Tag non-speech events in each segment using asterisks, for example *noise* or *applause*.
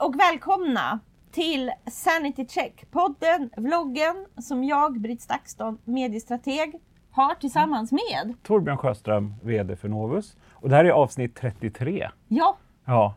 och välkomna till Sanity Check, podden, vloggen som jag, Britt Stakston, mediestrateg, har tillsammans med Torbjörn Sjöström, VD för Novus. Och det här är avsnitt 33. Ja, Ja,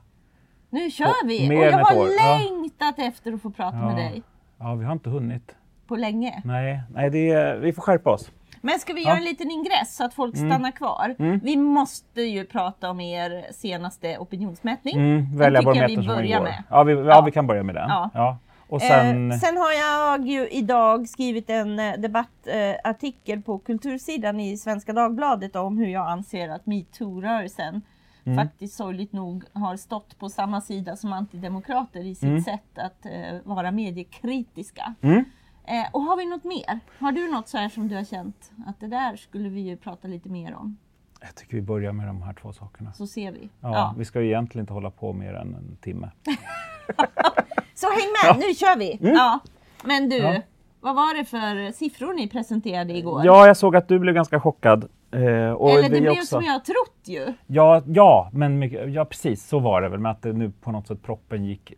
nu kör vi! mer och jag har år, ja. längtat efter att få prata Ja. med dig ja vi har inte hunnit. på länge. Nej, nej det är, vi får skärpa oss. Men ska vi Ja. göra en liten ingress så att folk Mm. stannar kvar? Mm. Vi måste ju prata om er senaste opinionsmätning. Mm, välja tycker jag vi som börjar igår. med. Ja vi, ja, Ja. vi kan börja med den. Ja. Och sen, Eh, sen har jag ju idag skrivit en eh, debattartikel på kultursidan i Svenska Dagbladet om hur jag anser att metoo-rörelsen Mm. faktiskt sorgligt nog har stått på samma sida som antidemokrater i sitt Mm. sätt att eh, vara mediekritiska. mm, Eh, och har vi något mer? Har du något så här som du har känt att det där skulle vi ju prata lite mer om? jag tycker vi börjar med de här två sakerna. Så ser vi. Ja, Ja. Vi ska ju egentligen inte hålla på mer än en timme. *laughs* Så häng med, nu kör vi! Ja. Men du, Mm. Ja. vad var det för siffror ni presenterade igår? Ja, jag såg att du blev ganska chockad. Eh, Eller det blev också. som jag har trott ju. Ja, ja, men mycket, ja, precis så var det väl med att det nu på något sätt proppen gick,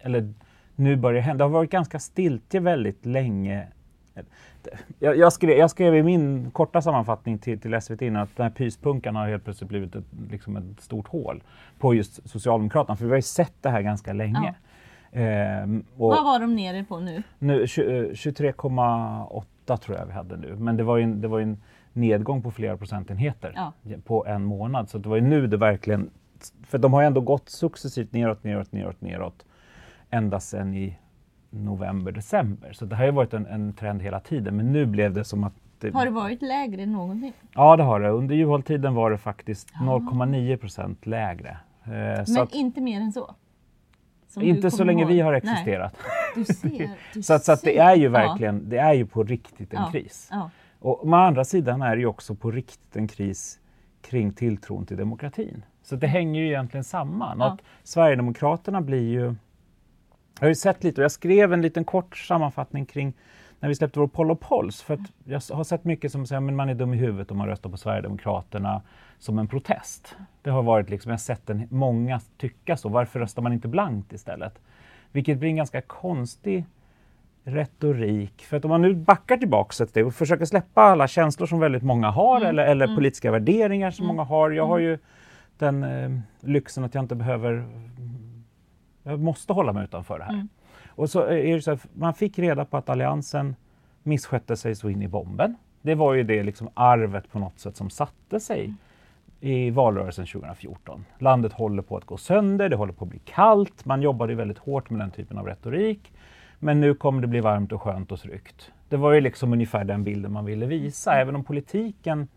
eller nu börjar hända. Det har varit ganska stiltje väldigt länge. Jag, jag, skrev, jag skrev i min korta sammanfattning till, till SVT innan att den här pyspunkan har helt plötsligt blivit ett, liksom ett stort hål på just Socialdemokraterna. För vi har ju sett det här ganska länge. Ehm, och Vad var de nere på nu? nu, tju- eh, 23,8 tror jag vi hade nu. Men det var ju en, det var en nedgång på flera procentenheter Ja. på en månad. Så det var ju nu det verkligen... För de har ju ändå gått successivt neråt, neråt, neråt, neråt ända sedan i november, december. Så det har ju varit en, en trend hela tiden. Men nu blev det som att... Det, Har det varit lägre än någonsin? Ja, det har det. Under Juholt-tiden var det faktiskt Ja. 0,9 procent lägre. Eh, Men att, inte mer än så? Som inte så länge ihåg? vi har existerat. du ser, *laughs* du Så, att, så att det är ju Ja, verkligen, det är ju på riktigt en Ja. kris. Ja. Och å andra sidan är det ju också på riktigt en kris kring tilltron till demokratin. Så det hänger ju egentligen samman. Ja. Att Sverigedemokraterna blir ju... Jag har ju sett lite och jag skrev en liten kort sammanfattning kring när vi släppte vår poll och Pols. För jag har sett mycket som säger att man är dum i huvudet om man röstar på Sverigedemokraterna som en protest. Det har varit liksom, jag har sett en, många tycka så. Varför röstar man inte blankt istället? Vilket blir en ganska konstig retorik. För att om man nu backar tillbaka ett steg och försöker släppa alla känslor som väldigt många har Mm, eller, eller mm. politiska värderingar som Mm, många har. Jag har ju den eh, lyxen att jag inte behöver... Jag måste hålla mig utanför det här. Mm. Och så är det så här, man fick reda på att Alliansen misskötte sig så in i bomben. Det var ju det liksom arvet på något sätt som satte sig i valrörelsen 2014. Landet håller på att gå sönder, det håller på att bli kallt. Man jobbade ju väldigt hårt med den typen av retorik. Men nu kommer det bli varmt och skönt och tryggt. Det var ju liksom ungefär den bilden man ville visa, även om politiken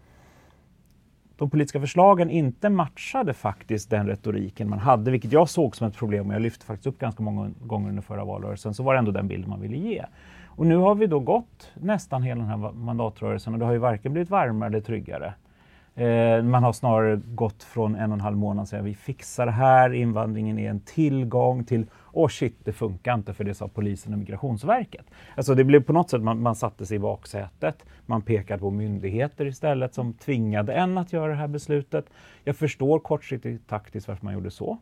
de politiska förslagen inte matchade faktiskt den retoriken man hade, vilket jag såg som ett problem och jag lyfte faktiskt upp ganska många gånger under förra valrörelsen, så var det ändå den bilden man ville ge. Och nu har vi då gått nästan hela den här mandatrörelsen och det har ju varken blivit varmare eller tryggare. Eh, man har snarare gått från en och en halv månad sedan vi fixar det här, invandringen är en tillgång till åh shit, det funkar inte för det sa polisen och Migrationsverket. Alltså det blev på något sätt, man, man satte sig i baksätet, man pekade på myndigheter istället som tvingade en att göra det här beslutet. Jag förstår kortsiktigt taktiskt varför man gjorde så.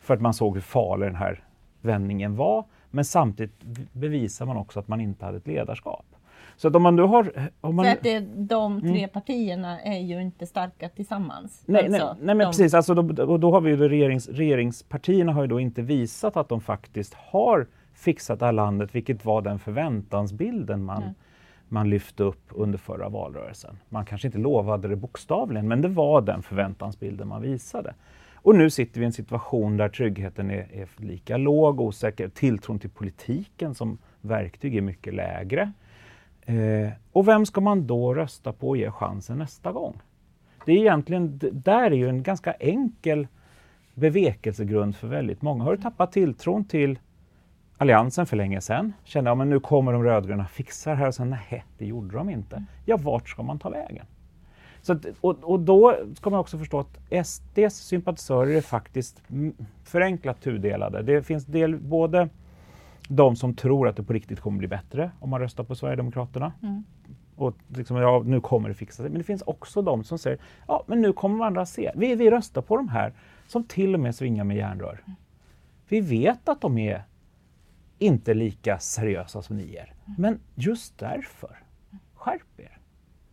För att man såg hur farlig den här vändningen var, men samtidigt bevisar man också att man inte hade ett ledarskap. Så att om man nu har... Om man, För att det, de tre Mm. partierna är ju inte starka tillsammans. Nej, Alltså, nej, nej men de- precis. Alltså då, och då har vi ju då regerings, regeringspartierna har ju då inte visat att de faktiskt har fixat det här landet, vilket var den förväntansbilden man, Nej. man lyfte upp under förra valrörelsen. Man kanske inte lovade det bokstavligen, men det var den förväntansbilden man visade. Och nu sitter vi i en situation där tryggheten är, är lika låg, osäker, tilltron till politiken som verktyg är mycket lägre. Eh, och vem ska man då rösta på och ge chansen nästa gång? Det är egentligen, d- där är ju en ganska enkel bevekelsegrund för väldigt många. Har du tappat tilltron till Alliansen för länge sedan? Känner jag, men nu kommer de rödgröna fixa det här och sen nej, det gjorde de inte. Ja, vart ska man ta vägen? Så att, och, och då ska man också förstå att SDs sympatisörer är faktiskt mm, förenklat tudelade. Det finns del, både de som tror att det på riktigt kommer bli bättre om man röstar på Sverigedemokraterna. Mm. Och liksom, ja, nu kommer det fixa sig. Men det finns också de som säger, ja men nu kommer andra se. Vi, vi röstar på de här som till och med svingar med järnrör. Vi vet att de är inte lika seriösa som ni är. Men just därför, skärp er!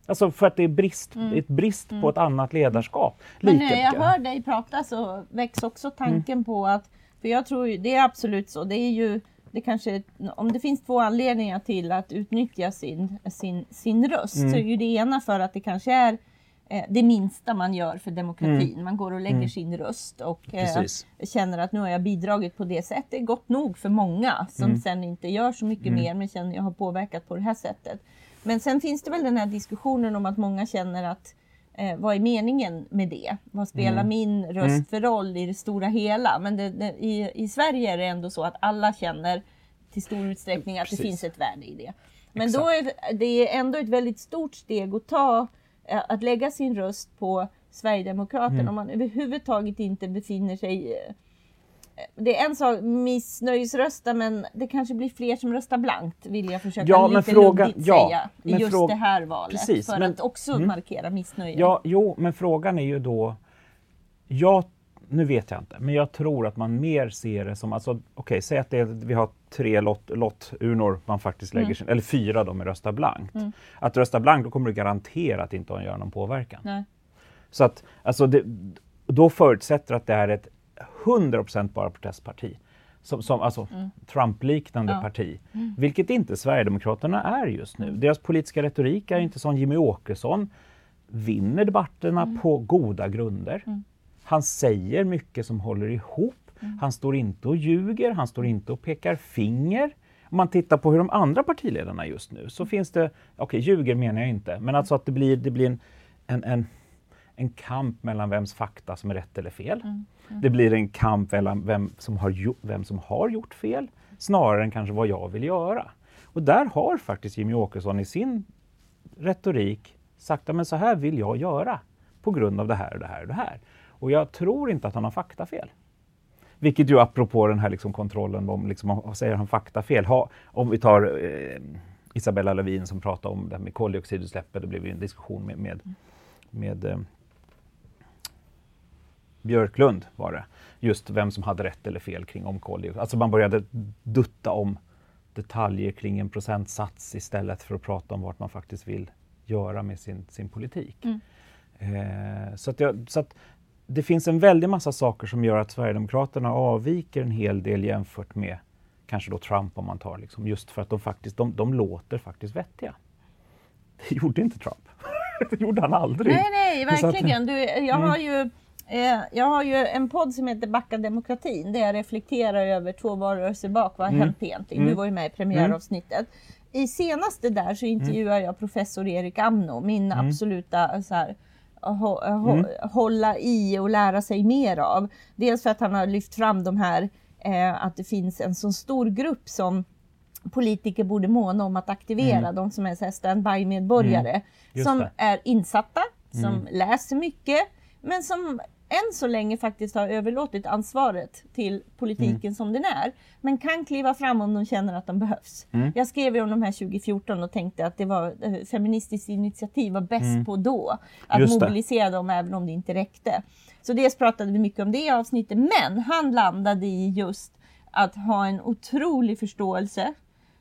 Alltså för att det är brist, mm. ett brist mm. på ett annat ledarskap. Men när jag hör dig prata så väcks också tanken mm. på att, för jag tror ju, det är absolut så, det är ju det kanske, om det finns två anledningar till att utnyttja sin, sin, sin röst mm. så är ju det ena för att det kanske är eh, det minsta man gör för demokratin. Mm. Man går och lägger mm. sin röst och eh, känner att nu har jag bidragit på det sättet. Det är gott nog för många som mm. sen inte gör så mycket mm. mer men känner att jag har påverkat på det här sättet. Men sen finns det väl den här diskussionen om att många känner att eh, vad är meningen med det? Vad spelar mm. min röst mm. för roll i det stora hela? Men det, det, i, i Sverige är det ändå så att alla känner till stor utsträckning att Precis. det finns ett värde i det. Men Exakt. då är det ändå ett väldigt stort steg att ta, eh, att lägga sin röst på Sverigedemokraterna mm. om man överhuvudtaget inte befinner sig eh, det är en sak, missnöjesrösta, men det kanske blir fler som röstar blankt, vill jag försöka ja, lite fråga, luddigt ja, säga, i just fråga, det här valet, precis, för men, att också mm, markera missnöje. Ja, jo, men frågan är ju då, jag, nu vet jag inte, men jag tror att man mer ser det som, alltså okej, okay, säg att det vi har tre lott, lotturnor man faktiskt lägger mm. sin, eller fyra då med rösta blankt. Mm. Att rösta blankt, då kommer du garanterat inte att göra någon påverkan. Nej. Så att, alltså det, då förutsätter att det är ett 100% bara protestparti. Som, som, alltså mm. Trump-liknande ja. parti. Mm. Vilket inte Sverigedemokraterna är just nu. Mm. Deras politiska retorik är inte som Jimmy Åkesson vinner debatterna mm. på goda grunder. Mm. Han säger mycket som håller ihop. Mm. Han står inte och ljuger, han står inte och pekar finger. Om man tittar på hur de andra partiledarna just nu så finns det, okej okay, ljuger menar jag inte, men alltså att det blir, det blir en, en, en en kamp mellan vems fakta som är rätt eller fel. Mm. Mm. Det blir en kamp mellan vem som, har, vem som har gjort fel, snarare än kanske vad jag vill göra. Och där har faktiskt Jimmy Åkesson i sin retorik sagt att så här vill jag göra på grund av det här och det här och det här. Och jag tror inte att han har faktafel. Vilket ju apropå den här liksom kontrollen om, liksom, säger han faktafel? Ha, om vi tar eh, Isabella Lövin som pratade om det här med koldioxidutsläppet, det blev ju en diskussion med, med, med eh, Björklund var det. Just vem som hade rätt eller fel kring om koldioxid. Alltså man började dutta om detaljer kring en procentsats istället för att prata om vart man faktiskt vill göra med sin, sin politik. Mm. Eh, så, att jag, så att det finns en väldig massa saker som gör att Sverigedemokraterna avviker en hel del jämfört med kanske då Trump om man tar liksom, just för att de faktiskt, de, de låter faktiskt vettiga. Det gjorde inte Trump. *laughs* det gjorde han aldrig. Nej, nej, *laughs* verkligen. Du, jag har ju jag har ju en podd som heter Backa demokratin där jag reflekterar över två valrörelser bak. Vad har mm. hänt egentligen? Mm. Du var ju med i premiäravsnittet. Mm. I senaste där så intervjuar jag professor Erik Amno, min mm. absoluta så här, mm. hålla i och lära sig mer av. Dels för att han har lyft fram de här eh, att det finns en så stor grupp som politiker borde måna om att aktivera, mm. de som är standby-medborgare, mm. som är insatta, som mm. läser mycket, men som än så länge faktiskt har överlåtit ansvaret till politiken mm. som den är. Men kan kliva fram om de känner att de behövs. Mm. Jag skrev ju om de här 2014 och tänkte att det var eh, Feministiskt initiativ var bäst mm. på då. Att mobilisera dem även om det inte räckte. Så dels pratade vi mycket om det i avsnittet. Men han landade i just att ha en otrolig förståelse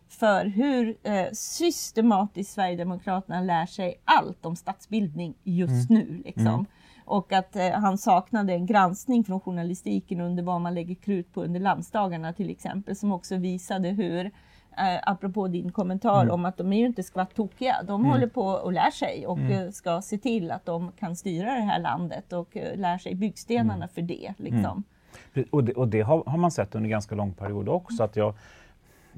för hur eh, systematiskt Sverigedemokraterna lär sig allt om statsbildning just mm. nu. Liksom. Mm. Och att eh, han saknade en granskning från journalistiken under vad man lägger krut på under landsdagarna till exempel, som också visade hur eh, apropå din kommentar mm. om att de är ju inte skvatt tokiga. De mm. håller på och lär sig och mm. Eh, ska se till att de kan styra det här landet och eh, lär sig byggstenarna mm. för det. Liksom. Mm. Och det, och det har, har, man sett under ganska lång period också. Att jag,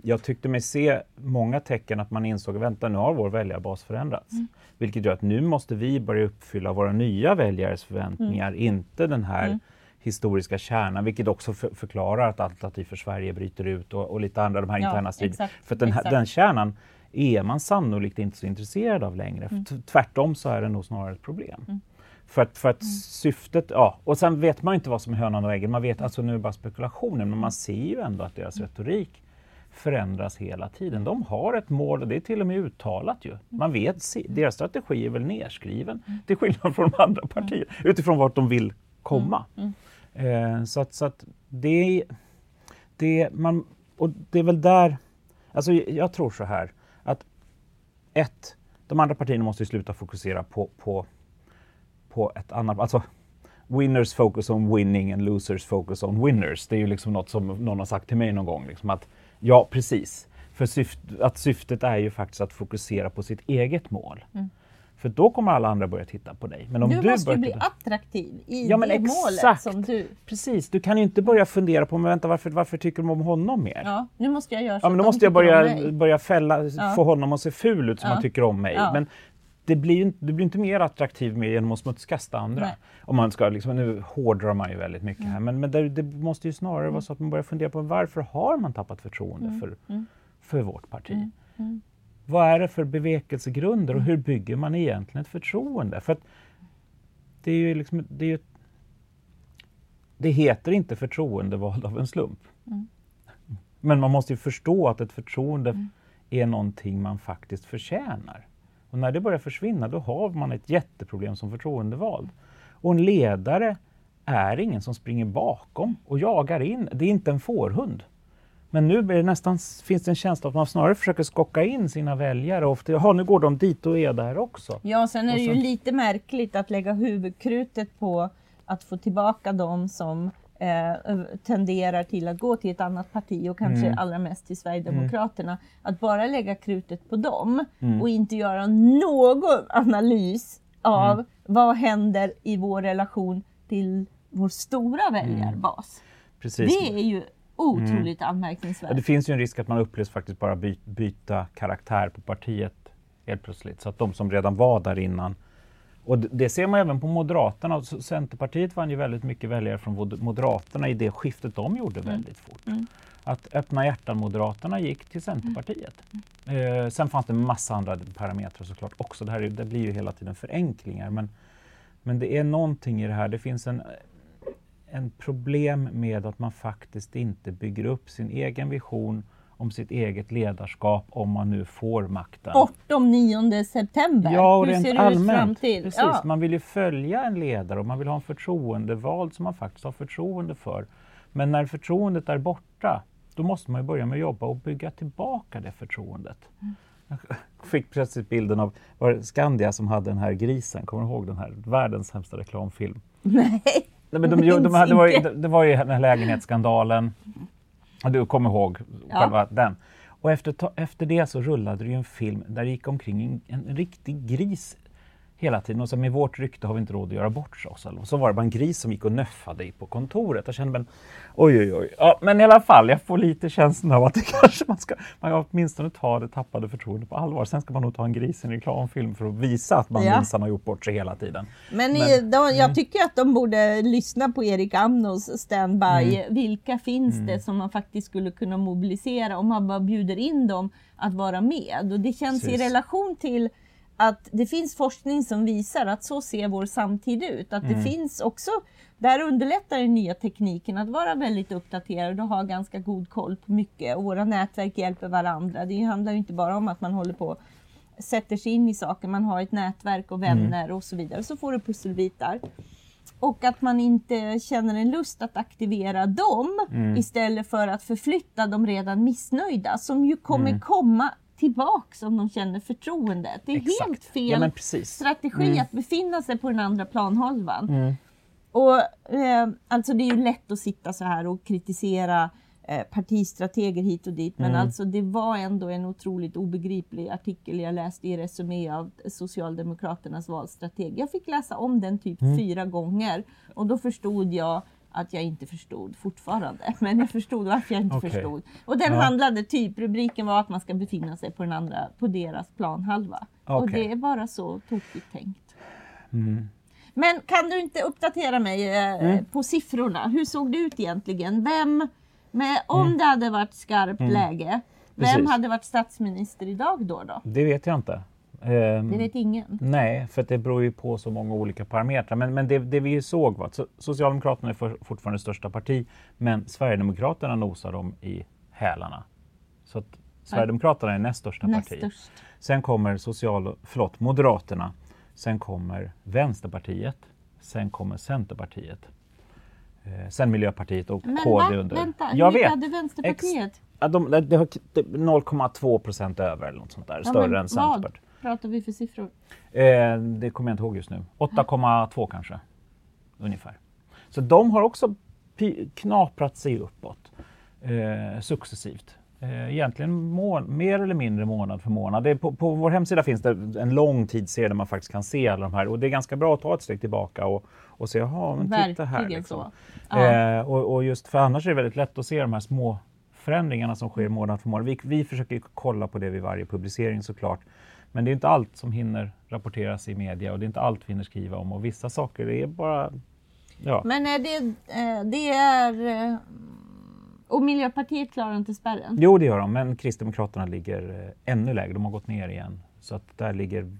jag tyckte mig se många tecken att man insåg, vänta nu har vår väljarbas förändrats. Mm. Vilket gör att nu måste vi börja uppfylla våra nya väljares förväntningar, mm. inte den här mm. historiska kärnan, vilket också för, förklarar att Alternativ för Sverige bryter ut och, och lite andra de här ja, interna striderna. För den, här, den kärnan är man sannolikt inte så intresserad av längre. Mm. Tvärtom så är det nog snarare ett problem. Mm. För att, för att mm. syftet, ja, och sen vet man inte vad som är hönan och ägget. Man vet, alltså nu är det bara spekulationer, men man ser ju ändå att deras retorik förändras hela tiden. De har ett mål och det är till och med uttalat ju. Man vet, deras strategi är väl nedskriven mm. till skillnad från de andra partierna utifrån vart de vill komma. Mm. Mm. Eh, så att, så att det det, man, och det är väl där, alltså jag tror så här att ett, de andra partierna måste ju sluta fokusera på, på, på ett annat, alltså winners focus on winning and losers focus on winners. Det är ju liksom något som någon har sagt till mig någon gång. Liksom att, ja, precis. För syft, att syftet är ju faktiskt att fokusera på sitt eget mål. Mm. För då kommer alla andra börja titta på dig. Men om du, du måste ju bli attraktiv i ja, men det exakt. målet som du... Precis, du kan ju inte börja fundera på men vänta, varför, varför tycker de om honom mer? Ja, nu måste jag göra så ja, men Då måste jag börja, börja fälla, ja. få honom att se ful ut som ja. han tycker om mig. Ja. Men det blir, du blir inte mer attraktiv med genom att smutskasta andra. Nej. Om man ska, liksom, nu hårdrar man ju väldigt mycket mm. här, men, men det, det, måste ju snarare mm. vara så att man börjar fundera på varför har man tappat förtroende mm. För, mm. för vårt parti? Mm. Mm. Vad är det för bevekelsegrunder och hur bygger man egentligen ett förtroende? För det är ju liksom, det, är ju, det heter inte förtroendevald av en slump. Men man måste ju förstå att ett förtroende är någonting man faktiskt förtjänar. Och när det börjar försvinna, då har man ett jätteproblem som förtroendevald. Och en ledare är ingen som springer bakom och jagar in. Det är inte en fårhund. Men nu blir det nästan, finns det en känsla att man snarare försöker skocka in sina väljare. Och jaha, nu går de dit och är där också. Ja, sen är det sen... ju lite märkligt att lägga huvudkrutet på att få tillbaka dem som tenderar till att gå till ett annat parti och kanske mm. allra mest till Sverigedemokraterna. Mm. Att bara lägga krutet på dem mm. och inte göra någon analys av mm. vad händer i vår relation till vår stora väljarbas. Precis. Det är ju otroligt mm. anmärkningsvärt. Ja, det finns ju en risk att man upplevs faktiskt bara by byta karaktär på partiet helt plötsligt. Så att de som redan var där innan och det ser man även på Moderaterna. Centerpartiet vann ju väldigt mycket väljare från Moderaterna i det skiftet de gjorde mm. väldigt fort. Mm. Att öppna hjärtan-Moderaterna gick till Centerpartiet. Mm. Eh, sen fanns det massa andra parametrar såklart också. Det, här, det blir ju hela tiden förenklingar. Men, men det är någonting i det här. Det finns en, en problem med att man faktiskt inte bygger upp sin egen vision om sitt eget ledarskap om man nu får makten. Bortom 9 september? Ja, och Hur rent ser det allmänt. Ut fram till? Precis, ja. man vill ju följa en ledare och man vill ha en förtroendevald som man faktiskt har förtroende för. Men när förtroendet är borta, då måste man ju börja med att jobba och bygga tillbaka det förtroendet. Mm. Jag fick plötsligt bilden av var det Skandia som hade den här grisen, kommer du ihåg den här? Världens sämsta reklamfilm. *laughs* Nej, Nej men de, de, de, det, var ju, det var ju den här lägenhetsskandalen du kommer ihåg ja. själva den. Och efter, efter det så rullade det ju en film där det gick omkring en, en riktig gris hela tiden. Och så med vårt rykte har vi inte råd att göra bort oss. Och så var det bara en gris som gick och nöffade på kontoret. Jag kände men oj oj oj. Ja, men i alla fall, jag får lite känslan av att det *laughs* kanske man ska man åtminstone ta det tappade förtroendet på allvar. Sen ska man nog ta en gris i en reklamfilm för att visa att man ja. minsann har gjort bort sig hela tiden. Men, men de, jag mm. tycker att de borde lyssna på Erik Amnos standby. Mm. Vilka finns mm. det som man faktiskt skulle kunna mobilisera om man bara bjuder in dem att vara med? Och det känns Precis. i relation till att det finns forskning som visar att så ser vår samtid ut. Att det mm. finns också, där underlättar den nya tekniken att vara väldigt uppdaterad och ha ganska god koll på mycket. Och våra nätverk hjälper varandra. Det handlar ju inte bara om att man håller på sätter sig in i saker, man har ett nätverk och vänner mm. och så vidare. Så får du pusselbitar. Och att man inte känner en lust att aktivera dem mm. istället för att förflytta de redan missnöjda som ju kommer mm. komma tillbaks om de känner förtroende. Det är Exakt. helt fel ja, strategi mm. att befinna sig på den andra planhalvan. Mm. Och, eh, alltså det är ju lätt att sitta så här och kritisera eh, partistrateger hit och dit, men mm. alltså det var ändå en otroligt obegriplig artikel jag läste i Resumé av Socialdemokraternas valstrateg. Jag fick läsa om den typ mm. fyra gånger och då förstod jag att jag inte förstod fortfarande. *laughs* Men jag förstod varför jag inte okay. förstod. Och den ja. handlade typ, rubriken var att man ska befinna sig på, den andra, på deras planhalva. Okay. Och det är bara så tokigt tänkt. Mm. Men kan du inte uppdatera mig eh, mm. på siffrorna? Hur såg det ut egentligen? Vem, med, om mm. det hade varit skarpt mm. läge, vem Precis. hade varit statsminister idag då, då? Det vet jag inte. Um, det vet ingen. Nej, för det beror ju på så många olika parametrar. Men, men det, det vi såg var att Socialdemokraterna är för, fortfarande största parti, men Sverigedemokraterna nosar dem i hälarna. Så att Sverigedemokraterna är näst största näst parti. Störst. Sen kommer social, förlåt, Moderaterna, sen kommer Vänsterpartiet, sen kommer Centerpartiet. Eh, sen Miljöpartiet och Men KD va? under. Vänta, hur Jag mycket vet. hade Vänsterpartiet? Ja, de, de, de har k- 0,2 procent över eller något sånt där. Ja, Större än vad Centerpartiet. Pratar vi för siffror? Eh, det kommer jag inte ihåg just nu. 8,2 kanske. Ungefär. Så de har också knaprat sig uppåt eh, successivt. Eh, egentligen mer eller mindre månad för månad. Det på, på vår hemsida finns det en lång tidsserie där man faktiskt kan se alla de här och det är ganska bra att ta ett steg tillbaka och, och se, jaha, men titta här. Verkligen Liksom. så. Eh, och, och just för annars är det väldigt lätt att se de här små förändringarna som sker månad för månad. Vi, vi försöker kolla på det vid varje publicering såklart. Men det är inte allt som hinner rapporteras i media och det är inte allt vi hinner skriva om och vissa saker är bara... Ja. Men är det, eh, det är... eh, Och Miljöpartiet klarar inte spärren? Jo, det gör de, men Kristdemokraterna ligger eh, ännu lägre. De har gått ner igen. Så att där ligger...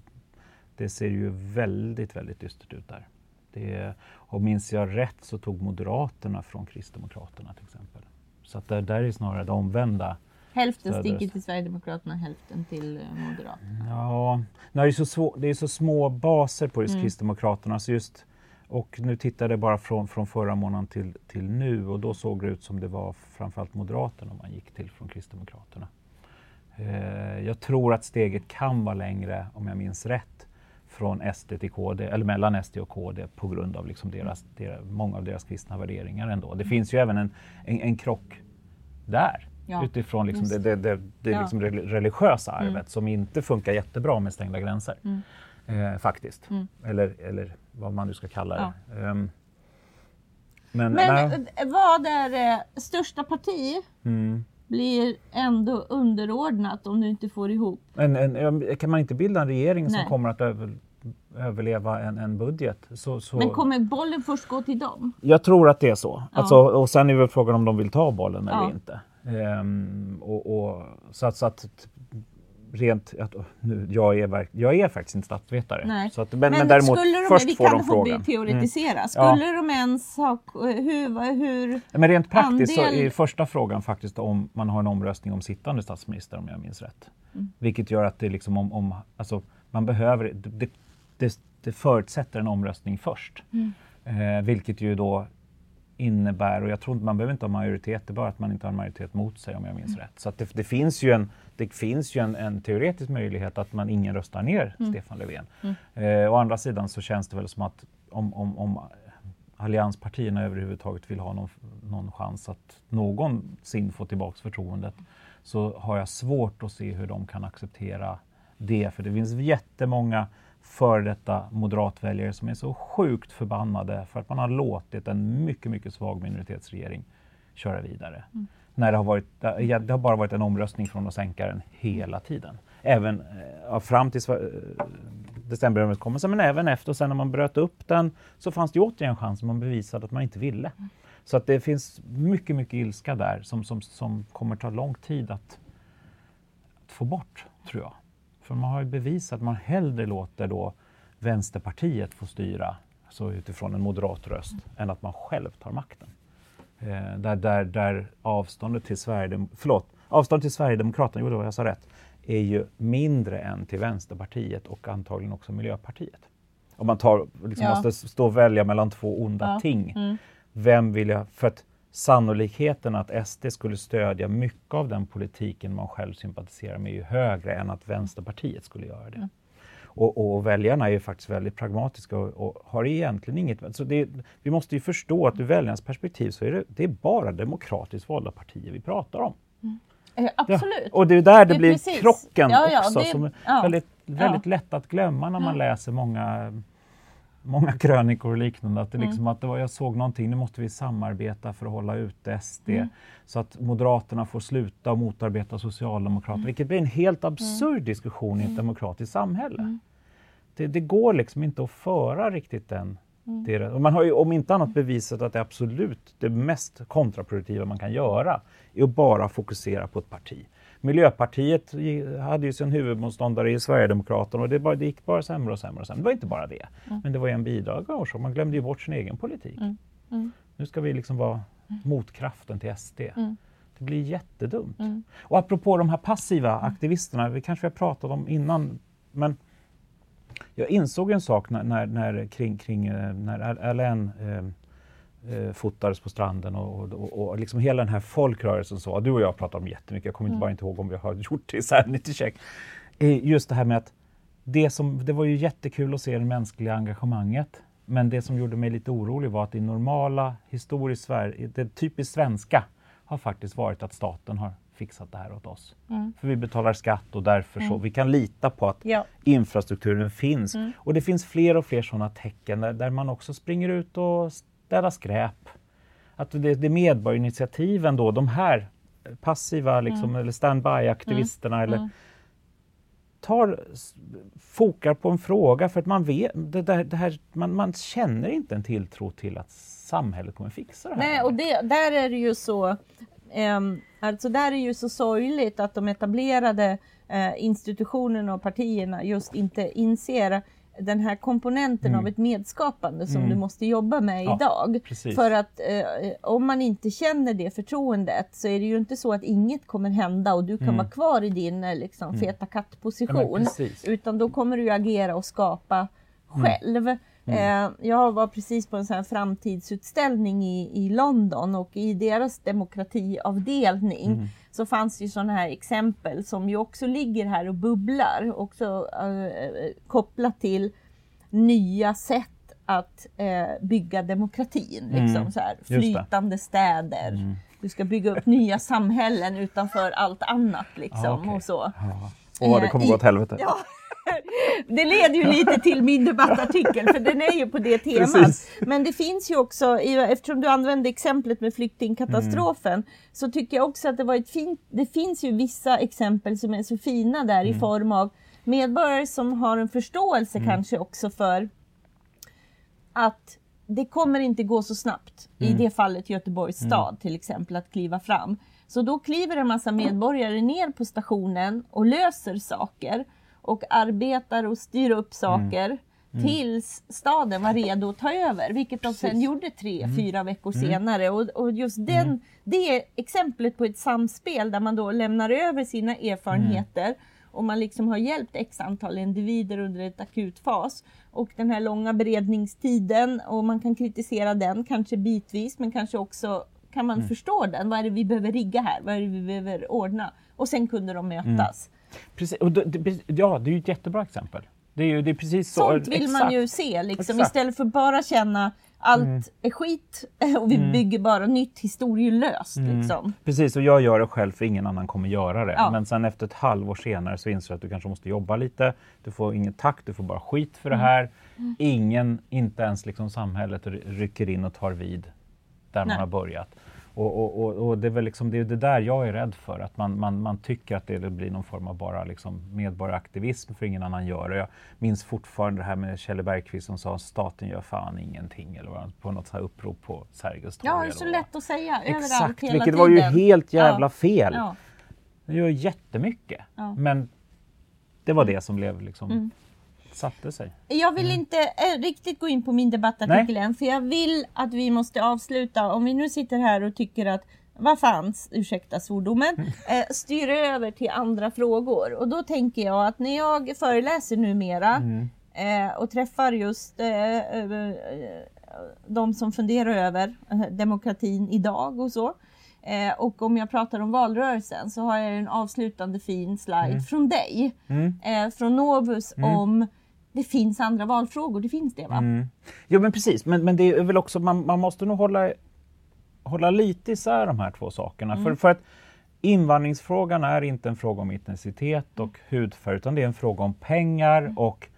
Det ser ju väldigt, väldigt dystert ut där. Det, och minns jag rätt så tog Moderaterna från Kristdemokraterna till exempel. Så att där, där är snarare det omvända. Hälften Söderöst. sticker till Sverigedemokraterna, hälften till eh, Moderaterna. Ja, det är, så svå, det är så små baser på just Mm. Kristdemokraterna. Så just, och nu tittade jag bara från, från förra månaden till, till nu och då såg det ut som det var framförallt Moderaterna man gick till från Kristdemokraterna. Eh, jag tror att steget kan vara längre, om jag minns rätt, från SD till KD, eller mellan SD och KD på grund av liksom deras, deras, många av deras kristna värderingar ändå. Det finns ju även en, en, en krock där. Ja, utifrån liksom det, det, det, det Ja. liksom rel- religiösa arvet Mm. som inte funkar jättebra med stängda gränser. Mm. Eh, faktiskt. Mm. Eller, eller vad man nu ska kalla det. Ehm, men Men nej. eh, vad är eh, största parti Mm. blir ändå underordnat om du inte får ihop? Men en, kan man inte bilda en regering som Nej. kommer att över, överleva en, en budget? Så, så... Men kommer bollen först gå till dem? Jag tror att det är så. Ja. Alltså, och sen är väl frågan om de vill ta bollen eller Ja. inte. Ehm, och, och, så att, så att rent, att, nu, jag, är, jag är faktiskt inte statsvetare. Nej. Så att, men, men, däremot, skulle de, först vi får kan de frågan. hobby teoretisera. Ja. Skulle de ens ha... Hur, hur, Ja, Men rent praktiskt så andel- är första frågan faktiskt om man har en omröstning om sittande statsminister om jag minns rätt. Mm. Vilket gör att det liksom om, om alltså man behöver, det, det, det förutsätter en omröstning först. Mm. Eh, vilket ju då innebär, och jag tror inte man behöver inte ha majoritet, det är bara att man inte har en majoritet mot sig om jag minns rätt. Så det, det finns ju, en, det finns ju en, en teoretisk möjlighet att man ingen röstar ner Stefan Löfven. Eh, å andra sidan så känns det väl som att om, om, om allianspartierna överhuvudtaget vill ha någon, någon chans att någonsin få tillbaks förtroendet så har jag svårt att se hur de kan acceptera det. För det finns jättemånga före detta moderatväljare som är så sjukt förbannade för att man har låtit en mycket, mycket svag minoritetsregering köra vidare. När det har, varit, det har bara varit en omröstning från att sänka den hela tiden. Även eh, ja, fram till eh, decemberöverenskommelsen men även efter och sen när man bröt upp den så fanns det återigen chans man bevisade att man inte ville. Så att det finns mycket, mycket ilska där som, som, som kommer ta lång tid att, att få bort, tror jag. För man har ju bevisat att man hellre låter då Vänsterpartiet få styra så utifrån en moderat röst än att man själv tar makten. Eh, där, där, där avståndet till, Sverigedem förlåt, avståndet till Sverigedemokraterna, jo det var jag sa rätt, är ju mindre än till Vänsterpartiet och antagligen också Miljöpartiet. Om man tar, liksom Ja. måste stå och välja mellan två onda Ja. ting. Mm. Vem vill jag... För att sannolikheten att SD skulle stödja mycket av den politiken man själv sympatiserar med är ju högre än att Vänsterpartiet skulle göra det. Och, och väljarna är ju faktiskt väldigt pragmatiska och, och har egentligen inget... Så det, vi måste ju förstå att ur väljarnas perspektiv så är det, det är bara demokratiskt valda partier vi pratar om. Eh, Ja, Absolut. Och det är där det, Det blir precis. krocken Ja, ja, också det- som är ja. väldigt, väldigt lätt att glömma när man läser många, många *laughs* krönikor och liknande. Att det Mm. liksom att det var, jag såg någonting, nu måste vi samarbeta för att hålla ute SD. Mm. Så att Moderaterna får sluta och motarbeta Socialdemokraterna. Mm. Vilket blir en helt absurd diskussion i ett demokratiskt samhälle. Mm. Det, det går liksom inte att föra riktigt den Mm. det, och man har ju om inte annat bevisat att det absolut det mest kontraproduktiva man kan göra är att bara fokusera på ett parti. Miljöpartiet hade ju sin huvudmotståndare i Sverigedemokraterna och det, bara, det gick bara sämre och sämre och sämre. Det var inte bara det, men det var ju en bidragande orsak. Man glömde ju bort sin egen politik. Mm. Mm. Nu ska vi liksom vara motkraften till SD. Mm. Det blir jättedumt. Mm. Och apropå de här passiva aktivisterna, vi kanske har pratat om innan, men jag insåg en sak när, när, när, kring, kring, eh, när Alain eh, fotades på stranden och, och, och, och liksom hela den här folkrörelsen. Så, du och jag pratar om jättemycket, jag kommer inte bara inte ihåg om vi har *laughs* gjort det i Sanity Check. Eh, just det här med att det, som, det var ju jättekul att se det mänskliga engagemanget. Men det som gjorde mig lite orolig var att i normala historiskt Sverige, det typiskt svenska har faktiskt varit att staten har fixat det här åt oss. Mm. För vi betalar skatt och därför mm. så vi kan lita på att ja. infrastrukturen finns. Mm. Och det finns fler och fler sådana tecken där, där, man också springer ut och städar skräp. Att det, det medborgarinitiativen då, de här passiva liksom, mm. eller standby-aktivisterna eller mm tar, fokar på en fråga för att man vet, det där, det här, man, man känner inte en tilltro till att samhället kommer fixa det här. Nej, och det, där är det ju så, um, alltså där är ju så sorgligt att de etablerade uh, institutionerna och partierna just inte inser den här komponenten mm. av ett medskapande som mm. du måste jobba med ja, idag. Precis. För att eh, om man inte känner det förtroendet så är det ju inte så att inget kommer hända och du kan mm. vara kvar i din eh, liksom, mm. feta kattposition. Ja, utan då kommer du agera och skapa mm. själv. Mm. Eh, jag var precis på en sån framtidsutställning i, i London och i deras demokratiavdelning. Så fanns ju sådana här exempel som ju också ligger här och bubblar, också eh, kopplat till nya sätt att eh, bygga demokratin. Mm. Liksom, så här, flytande städer. Mm. Du ska bygga upp nya samhällen utanför allt annat. Liksom, ah, okay. och så. Ja. Åh, det kommer gå åt helvete. Ja, det leder ju lite till min debattartikel, för den är ju på det temat. Precis. Men det finns ju också, eftersom du använde exemplet med flyktingkatastrofen, mm. så tycker jag också att det var ett fint, det finns ju vissa exempel som är så fina där mm. i form av medborgare som har en förståelse mm. kanske också för att det kommer inte gå så snabbt, i mm. det fallet Göteborgs mm. stad till exempel, att kliva fram. Så då kliver en massa medborgare ner på stationen och löser saker och arbetar och styr upp saker mm. Mm. tills staden var redo att ta över, vilket de sen gjorde tre, mm. fyra veckor mm. senare. Och, och just mm. den, det är exemplet på ett samspel där man då lämnar över sina erfarenheter och man liksom har hjälpt x antal individer under ett akut fas. Och den här långa beredningstiden, och man kan kritisera den kanske bitvis, men kanske också kan man mm. förstå den. Vad är det vi behöver rigga här? Vad är det vi behöver ordna? Och sen kunde de mötas. Precis, och det, ja, det är ju ett jättebra exempel. Det är, ju, det är precis så. Sånt vill exakt. man ju se, liksom, istället för bara känna allt mm. är skit *laughs* och vi mm. bygger bara nytt historielöst. Mm. Liksom. Precis, och jag gör det själv för ingen annan kommer göra det. Ja. Men sen efter ett halvår senare så inser du att du kanske måste jobba lite. Du får ingen tack, du får bara skit för det mm. här. Mm. Ingen, inte ens liksom samhället rycker in och tar vid där Nej. man har börjat. Och, och, och, det är väl liksom, det, är det där jag är rädd för, att man, man, man tycker att det blir någon form av bara liksom medborgaraktivism för ingen annan gör det. Jag minns fortfarande det här med Kjell Bergqvist som sa staten gör fan ingenting eller på något så här upprop på Sergels torg. Ja, det är så lätt att säga överallt Exakt, hela vilket tiden. var ju helt jävla ja. fel. Ja. Det gör jättemycket. Ja. Men det var det som blev liksom mm satte sig. Jag vill mm. inte äh, riktigt gå in på min debattartikel än, för jag vill att vi måste avsluta. Om vi nu sitter här och tycker att vad fanns, ursäkta svordomen, eh, styr över till andra frågor. Och då tänker jag att när jag föreläser numera mm. eh, och träffar just eh, eh de som funderar över eh, demokratin idag och så. Eh, och om jag pratar om valrörelsen så har jag en avslutande fin slide mm. från dig, mm. från Novus mm. om det finns andra valfrågor, det finns det va? Mm. Jo men precis, men, men det är väl också, man, man måste nog hålla, hålla lite isär de här två sakerna. Mm. För, för att invandringsfrågan är inte en fråga om etnicitet och hudfärg, utan det är en fråga om pengar mm. och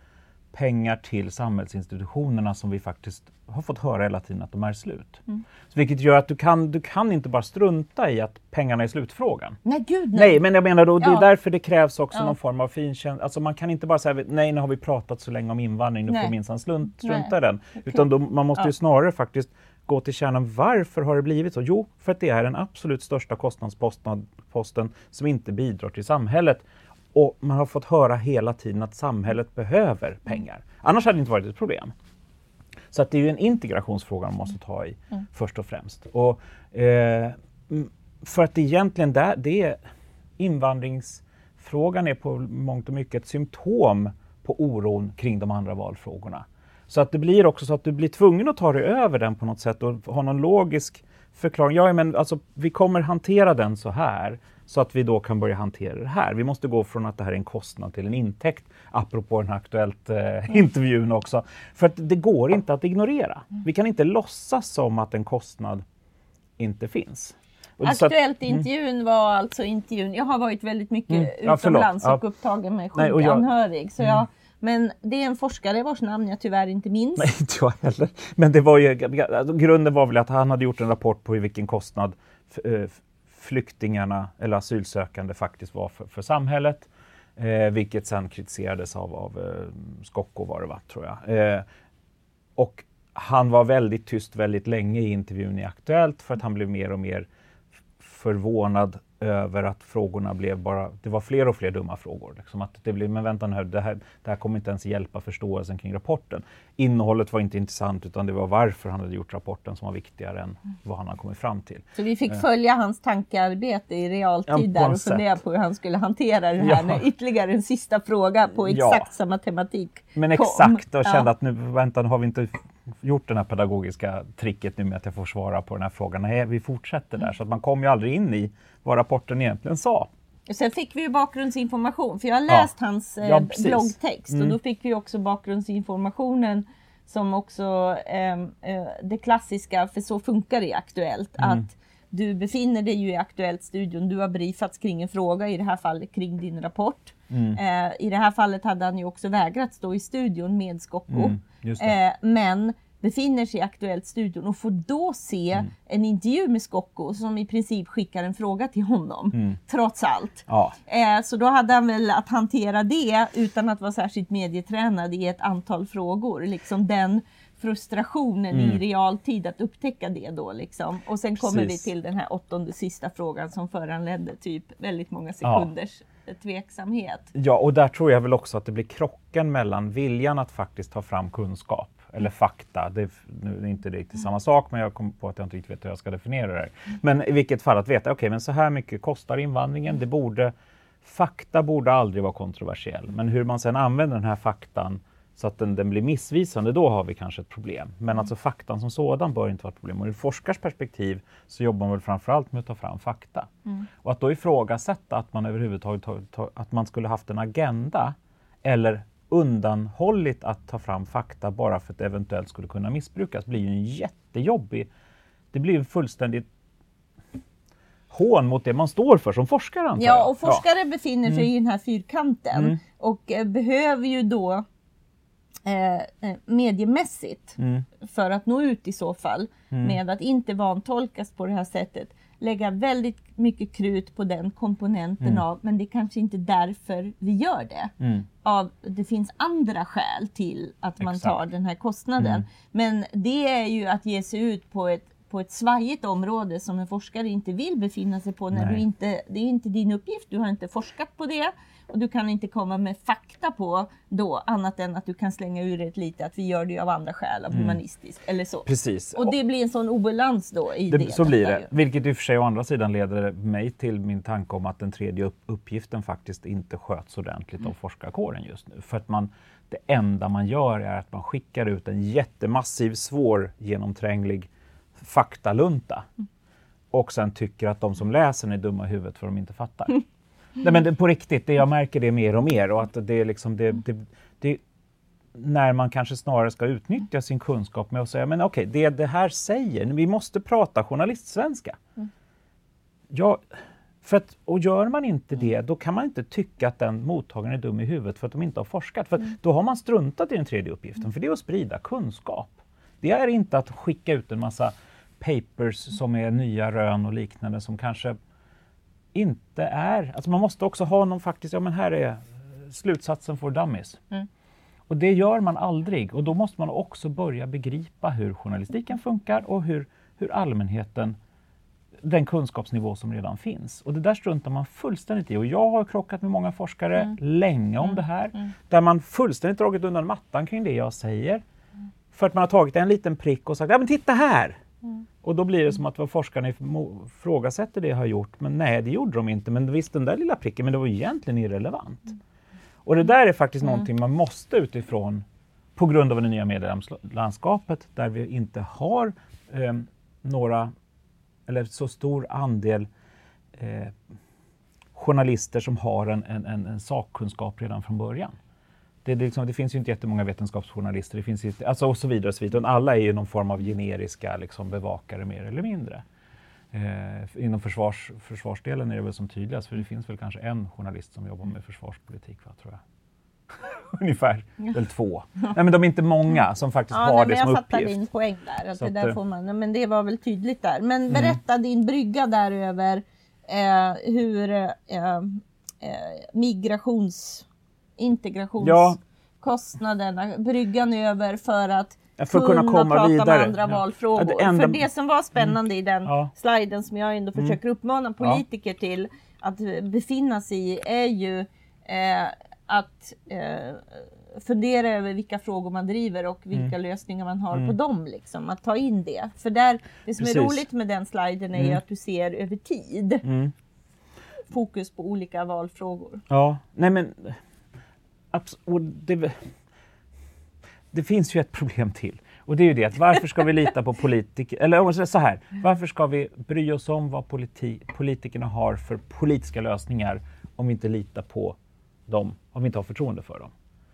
pengar till samhällsinstitutionerna som vi faktiskt har fått höra hela tiden att de är slut. Mm. Så vilket gör att du kan, du kan inte bara strunta i att pengarna är slutfrågan. Nej, gud nej. nej men jag menar då, det är därför det krävs också ja. någon form av finkänsla. Alltså man kan inte bara säga nej nu har vi pratat så länge om invandring, nu nej. får minsann strunta i den. Utan då, man måste ja. ju snarare faktiskt gå till kärnan. Varför har det blivit så? Jo, för att det är den absolut största kostnadsposten som inte bidrar till samhället. Och man har fått höra hela tiden att samhället behöver pengar. Annars hade det inte varit ett problem. Så att det är ju en integrationsfråga man måste ta i mm. först och främst. Och, eh, för att egentligen där, det är, invandringsfrågan är på mångt och mycket ett symptom på oron kring de andra valfrågorna. Så att det blir också så att du blir tvungen att ta dig över den på något sätt och ha någon logisk förklaring. Ja, men alltså, vi kommer hantera den så här så att vi då kan börja hantera det här. Vi måste gå från att det här är en kostnad till en intäkt, apropå den här aktuellt eh, mm. intervjun också. För att det går inte att ignorera. Vi kan inte låtsas som att en kostnad inte finns. Aktuellt-intervjun mm. var alltså intervjun, jag har varit väldigt mycket mm. ja, utomlands och ja. upptagen med. Så jag, mm. men det är en forskare vars namn jag tyvärr inte minns. Nej, *laughs* inte jag heller. Men det var ju, grunden var väl att han hade gjort en rapport på vilken kostnad eh, flyktingarna eller asylsökande faktiskt var för, för samhället. Eh, vilket sen kritiserades av, av eh, Skocko var det va, tror jag. Eh, och han var väldigt tyst väldigt länge i intervjun i Aktuellt för att han blev mer och mer förvånad över att frågorna blev bara, det var fler och fler dumma frågor. Liksom att det blev, men vänta nu, det här, det här kommer inte ens hjälpa förståelsen kring rapporten. Innehållet var inte intressant utan det var varför han hade gjort rapporten som var viktigare än vad han hade kommit fram till. Så vi fick eh. följa hans tankearbete i realtid ja, där och fundera på hur han skulle hantera det här ja. när ytterligare en sista fråga på exakt ja. samma tematik Men exakt, och kände att nu, vänta, nu har vi inte gjort det här pedagogiska tricket nu med att jag får svara på den här frågan. Nej, vi fortsätter där. Så att man kom ju aldrig in i vad rapporten egentligen sa. Sen fick vi ju bakgrundsinformation, för jag har läst ja. hans eh, ja, bloggtext mm. och då fick vi också bakgrundsinformationen som också eh, det klassiska, för så funkar det Aktuellt, mm. att du befinner dig ju i Aktuellt-studion, du har briefats kring en fråga, i det här fallet kring din rapport. Mm. Eh, I det här fallet hade han ju också vägrat stå i studion med Skocko. Mm, eh, men befinner sig i Aktuellt-studion och får då se mm. en intervju med Skocko som i princip skickar en fråga till honom, mm. trots allt. Ja. Eh, så då hade han väl att hantera det utan att vara särskilt medietränad i ett antal frågor. Liksom den frustrationen mm. i realtid att upptäcka det då liksom. Och sen kommer Precis. vi till den här åttonde sista frågan som föranledde typ väldigt många sekunders ja. Tveksamhet. Ja, och där tror jag väl också att det blir krocken mellan viljan att faktiskt ta fram kunskap eller fakta. Det är, nu är inte riktigt samma sak, men jag kom på att jag inte riktigt vet hur jag ska definiera det. Här. Men i vilket fall att veta, okej, okay, men så här mycket kostar invandringen. Det borde, fakta borde aldrig vara kontroversiell, men hur man sedan använder den här faktan så att den, den, blir missvisande, då har vi kanske ett problem. Men mm. alltså faktan som sådan bör inte vara ett problem. Och ur forskars perspektiv så jobbar man väl framförallt med att ta fram fakta. Mm. Och att då ifrågasätta att man överhuvudtaget ta, ta, att man skulle haft en agenda eller undanhållit att ta fram fakta bara för att det eventuellt skulle kunna missbrukas blir ju en jättejobbig... Det blir en fullständigt hån mot det man står för som forskare antar Ja, och forskare ja. befinner sig mm. i den här fyrkanten mm. och eh, behöver ju då Eh, eh, mediemässigt mm. för att nå ut i så fall mm. med att inte vantolkas på det här sättet. Lägga väldigt mycket krut på den komponenten mm. av, men det är kanske inte därför vi gör det. Mm. Av, det finns andra skäl till att man Exakt. tar den här kostnaden. Mm. Men det är ju att ge sig ut på ett på ett svajigt område som en forskare inte vill befinna sig på när du inte, det är inte din uppgift, du har inte forskat på det och du kan inte komma med fakta på då annat än att du kan slänga ur ett lite att vi gör det av andra skäl, av mm. humanistiskt eller så. Precis. Och det blir en sån obalans då i det. det så blir det, vilket i och för sig å andra sidan leder mig till min tanke om att den tredje uppgiften faktiskt inte sköts ordentligt mm. av forskarkåren just nu. För att man, det enda man gör är att man skickar ut en jättemassiv, svår, genomtränglig faktalunta mm. och sen tycker att de som läser är dumma i huvudet för att de inte fattar. *laughs* Nej, men det, på riktigt, det jag märker det mer och mer och att det är liksom det, det, det när man kanske snarare ska utnyttja sin kunskap med att säga men okej, okay, det det här säger, vi måste prata journalistsvenska. Mm. Ja, för att, och gör man inte det, då kan man inte tycka att den mottagaren är dum i huvudet för att de inte har forskat. För mm. då har man struntat i den tredje uppgiften, för det är att sprida kunskap. Det är inte att skicka ut en massa papers som är nya rön och liknande som kanske inte är... Alltså man måste också ha någon faktiskt, ja men här är slutsatsen för dummies. Mm. Och det gör man aldrig och då måste man också börja begripa hur journalistiken funkar och hur, hur allmänheten, den kunskapsnivå som redan finns. Och det där struntar man fullständigt i. Och jag har krockat med många forskare mm. länge om mm. det här, mm. där man fullständigt dragit undan mattan kring det jag säger. För att man har tagit en liten prick och sagt, ja men titta här! Mm. Och då blir det som att vad forskarna ifrågasätter det jag har gjort. Men nej, det gjorde de inte. Men visst, den där lilla pricken, men det var egentligen irrelevant. Mm. Och det där är faktiskt mm. någonting man måste utifrån på grund av det nya medielandskapet där vi inte har eh, några, eller så stor andel eh, journalister som har en, en, en, sakkunskap redan från början. Det, det, liksom, det, finns ju inte jättemånga vetenskapsjournalister, det finns inte, alltså och så vidare. Och så vidare. Alla är ju någon form av generiska liksom, bevakare mer eller mindre. Eh, inom försvars, försvarsdelen är det väl som tydligast, för det finns väl kanske en journalist som jobbar med försvarspolitik, va, tror jag. *laughs* Ungefär, eller två. Nej men de är inte många som faktiskt ja, har nej, det som jag uppgift. Jag fattar din poäng där, att det, där eh, får man, men det var väl tydligt där. Men mm. berätta mm. din brygga där över eh, hur eh, eh, migrations integrationskostnaderna, ja. bryggan över för att för att kunna, kunna komma prata vidare. med andra ja. valfrågor. Det enda... För det som var spännande mm. i den ja. sliden som jag ändå mm. försöker uppmana politiker till att befinna sig i är ju eh, att eh, fundera över vilka frågor man driver och vilka mm. lösningar man har mm. på dem. Liksom. Att ta in det. För där, det som Precis. är roligt med den sliden är mm. att du ser över tid. Mm. Fokus på olika valfrågor. Ja, nej men och det, det finns ju ett problem till. Och det är ju det att varför ska vi lita på politiker, eller så här, varför ska vi bry oss om vad politi, politikerna har för politiska lösningar om vi inte litar på dem, om vi inte har förtroende för dem?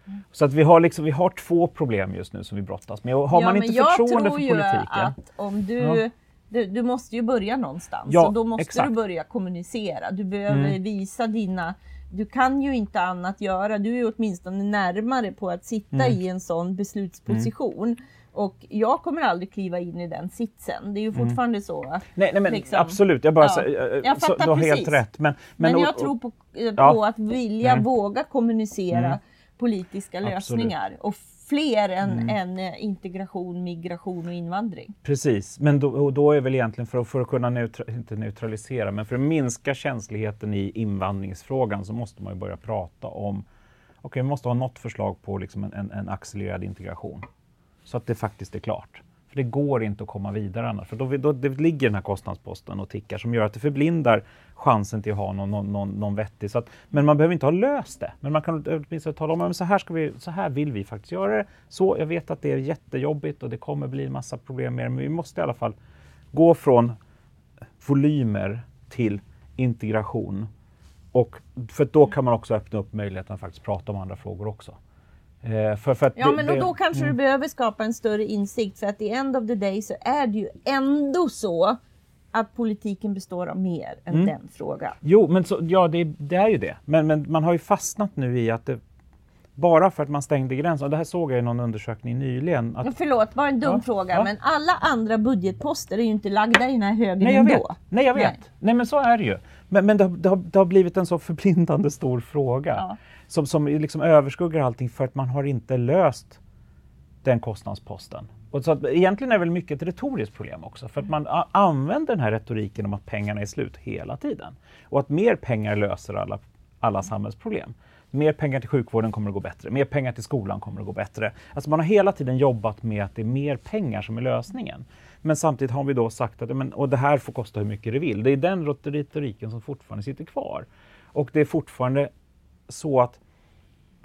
Mm. Så att vi har, liksom, vi har två problem just nu som vi brottas med. Och har ja, man inte förtroende för politiken... Jag tror ju att om du ja. Du, du, måste ju börja någonstans ja, och då måste exakt. du börja kommunicera. Du behöver mm. visa dina du kan ju inte annat göra. Du är åtminstone närmare på att sitta mm. i en sån beslutsposition. Mm. Och jag kommer aldrig kliva in i den sitsen. Det är ju mm. fortfarande mm. så. Nej, nej men liksom, absolut, jag bara ja. säger, jag så, du har helt rätt. Men, men, men jag och, tror på, på ja. att vilja, mm. våga kommunicera mm. politiska lösningar. Absolut. Och fler än, mm. än eh, integration, migration och invandring. Precis, men då, då är väl egentligen för att, för att kunna neutra, inte neutralisera, men för att minska känsligheten i invandringsfrågan så måste man ju börja prata om, okej okay, vi måste ha något förslag på liksom en, en, en accelererad integration. Så att det faktiskt är klart. För det går inte att komma vidare annars. För då, då det ligger den här kostnadsposten och tickar som gör att det förblindar chansen till att ha någon, någon, någon, någon vettig. Så att, men man behöver inte ha löst det. Men man kan åtminstone tala om att så här, ska vi, så här vill vi faktiskt göra det. Så, jag vet att det är jättejobbigt och det kommer bli en massa problem med det. Men vi måste i alla fall gå från volymer till integration. Och för då kan man också öppna upp möjligheten att faktiskt prata om andra frågor också. Eh, för, för ja, det, men det, då kanske mm. du behöver skapa en större insikt för att i end of the day så är det ju ändå så att politiken består av mer än mm. den frågan. Jo, men så, ja, det, det, är ju det. Men, men man har ju fastnat nu i att det, bara för att man stängde gränsen, och det här såg jag i någon undersökning nyligen. Att, Förlåt, bara en dum ja, fråga, ja. men alla andra budgetposter är ju inte lagda i den här högen Nej, jag ändå. Vet. Nej, jag vet. Nej. Nej, men så är det ju. Men, men det, det, har, det har blivit en så förblindande stor fråga. Ja som, som liksom överskuggar allting för att man har inte löst den kostnadsposten. Och så att, egentligen är det väl mycket ett retoriskt problem också, för att man använder den här retoriken om att pengarna är slut hela tiden. Och att mer pengar löser alla, alla samhällsproblem. Mer pengar till sjukvården kommer att gå bättre, mer pengar till skolan kommer att gå bättre. Alltså man har hela tiden jobbat med att det är mer pengar som är lösningen. Men samtidigt har vi då sagt att men, och det här får kosta hur mycket det vill. Det är den retoriken som fortfarande sitter kvar. Och det är fortfarande så att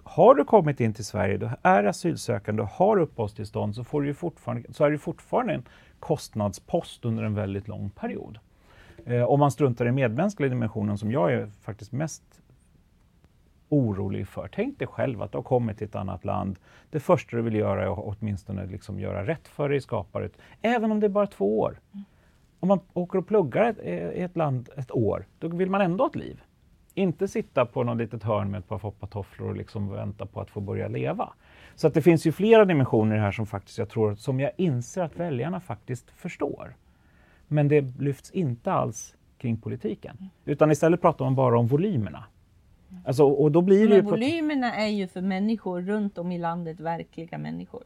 har du kommit in till Sverige, du är asylsökande och har uppehållstillstånd så, får du fortfarande, så är det fortfarande en kostnadspost under en väldigt lång period. Eh, om man struntar i medmänskliga dimensionen som jag är faktiskt mest orolig för. Tänk dig själv att du har kommit till ett annat land. Det första du vill göra är att åtminstone liksom göra rätt för dig, skapa ett, även om det är bara två år. Om man åker och pluggar eh, i ett land ett år, då vill man ändå ha ett liv. Inte sitta på något litet hörn med ett par foppatofflor och liksom vänta på att få börja leva. Så att det finns ju flera dimensioner här som faktiskt jag tror, som jag inser att väljarna faktiskt förstår. Men det lyfts inte alls kring politiken. Utan istället pratar man bara om volymerna. Alltså, och då blir Men volymerna är ju för människor runt om i landet verkliga människor.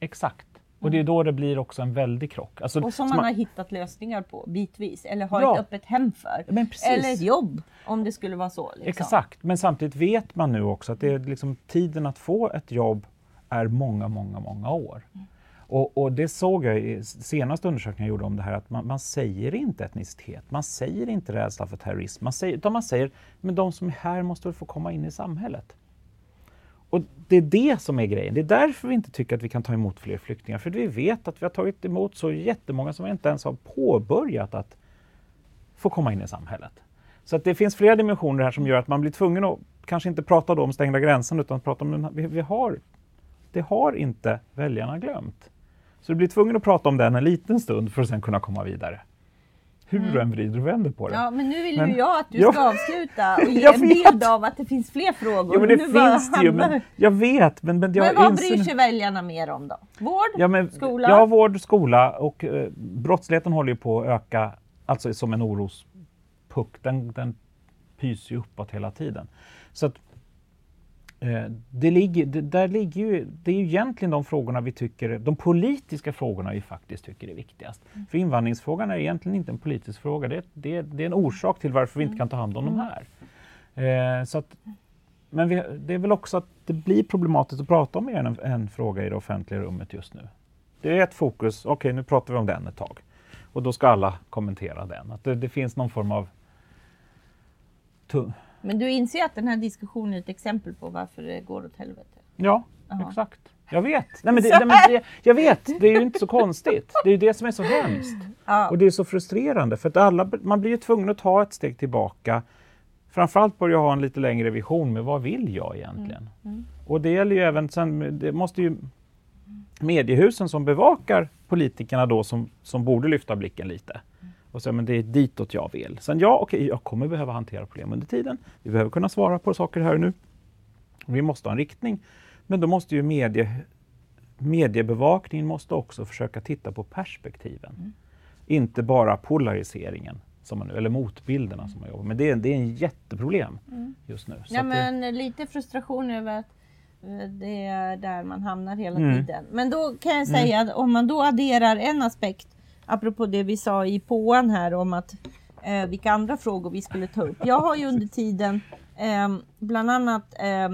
Exakt. Och det är då det blir också en väldig krock. Alltså, och som man, man, har hittat lösningar på bitvis, eller har ja, ett öppet hem för. Eller ett jobb, om det skulle vara så. Liksom. Exakt, men samtidigt vet man nu också att det är liksom, tiden att få ett jobb är många, många, många år. Mm. Och, och, det såg jag i senaste undersökningen jag gjorde om det här, att man, man säger inte etnicitet, man säger inte rädsla för terrorism, man säger, utan man säger men de som är här måste väl få komma in i samhället. Och det är det som är grejen. Det är därför vi inte tycker att vi kan ta emot fler flyktingar. För vi vet att vi har tagit emot så jättemånga som inte ens har påbörjat att få komma in i samhället. Så att det finns flera dimensioner här som gör att man blir tvungen att kanske inte prata om stängda gränsen utan prata om den, vi, vi har, det har inte väljarna glömt. Så du blir tvungen att prata om den en liten stund för att sen kunna komma vidare. Hur mm. du än vrider och vänder på det. Ja, men nu vill men, ju jag att du ska avsluta och *laughs* ge en bild av att det finns fler frågor. Ja, men det nu finns det ju. Men, jag vet, men, men, jag men vad inser... bryr sig väljarna mer om då? Vård? Ja, men, skola? Ja, vård, skola och eh, brottsligheten håller ju på att öka, alltså som en orospuck. Den, den pyser ju uppåt hela tiden. Så att, det, ligger, det, där ligger ju, det är ju egentligen de frågorna vi tycker, de politiska frågorna vi faktiskt tycker är viktigast. Mm. För invandringsfrågan är egentligen inte en politisk fråga, det, det, det är en orsak till varför vi inte kan ta hand om mm. de här. Eh, så att, men vi, det är väl också att det blir problematiskt att prata om en, en fråga i det offentliga rummet just nu. Det är ett fokus, okej okay, nu pratar vi om den ett tag. Och då ska alla kommentera den. Att det, det finns någon form av men du inser att den här diskussionen är ett exempel på varför det går åt helvete? Ja, Aha. exakt. Jag vet. Nej, men det, nej, men det, jag vet, det är ju inte så konstigt. Det är ju det som är så hemskt. Ja. Och det är så frustrerande för att alla, man blir ju tvungen att ta ett steg tillbaka. Framförallt börja ha en lite längre vision med vad vill jag egentligen? Mm. Mm. Och det gäller ju även sen, det måste ju mediehusen som bevakar politikerna då som, som borde lyfta blicken lite och säga men det är ditåt jag vill. Sen ja, okej, okay, jag kommer behöva hantera problem under tiden. Vi behöver kunna svara på saker här och nu. Vi måste ha en riktning. Men då måste ju medie, mediebevakningen måste också försöka titta på perspektiven. Mm. Inte bara polariseringen, som man, eller motbilderna som man jobbar med. Det är, det är en jätteproblem mm. just nu. ja, men det... lite frustration över att eh, det är där man hamnar hela mm. tiden. Men då kan jag säga mm. att om man då adderar en aspekt apropå det vi sa i påan här om att eh, vilka andra frågor vi skulle ta upp. Jag har ju under tiden eh, bland annat eh, eh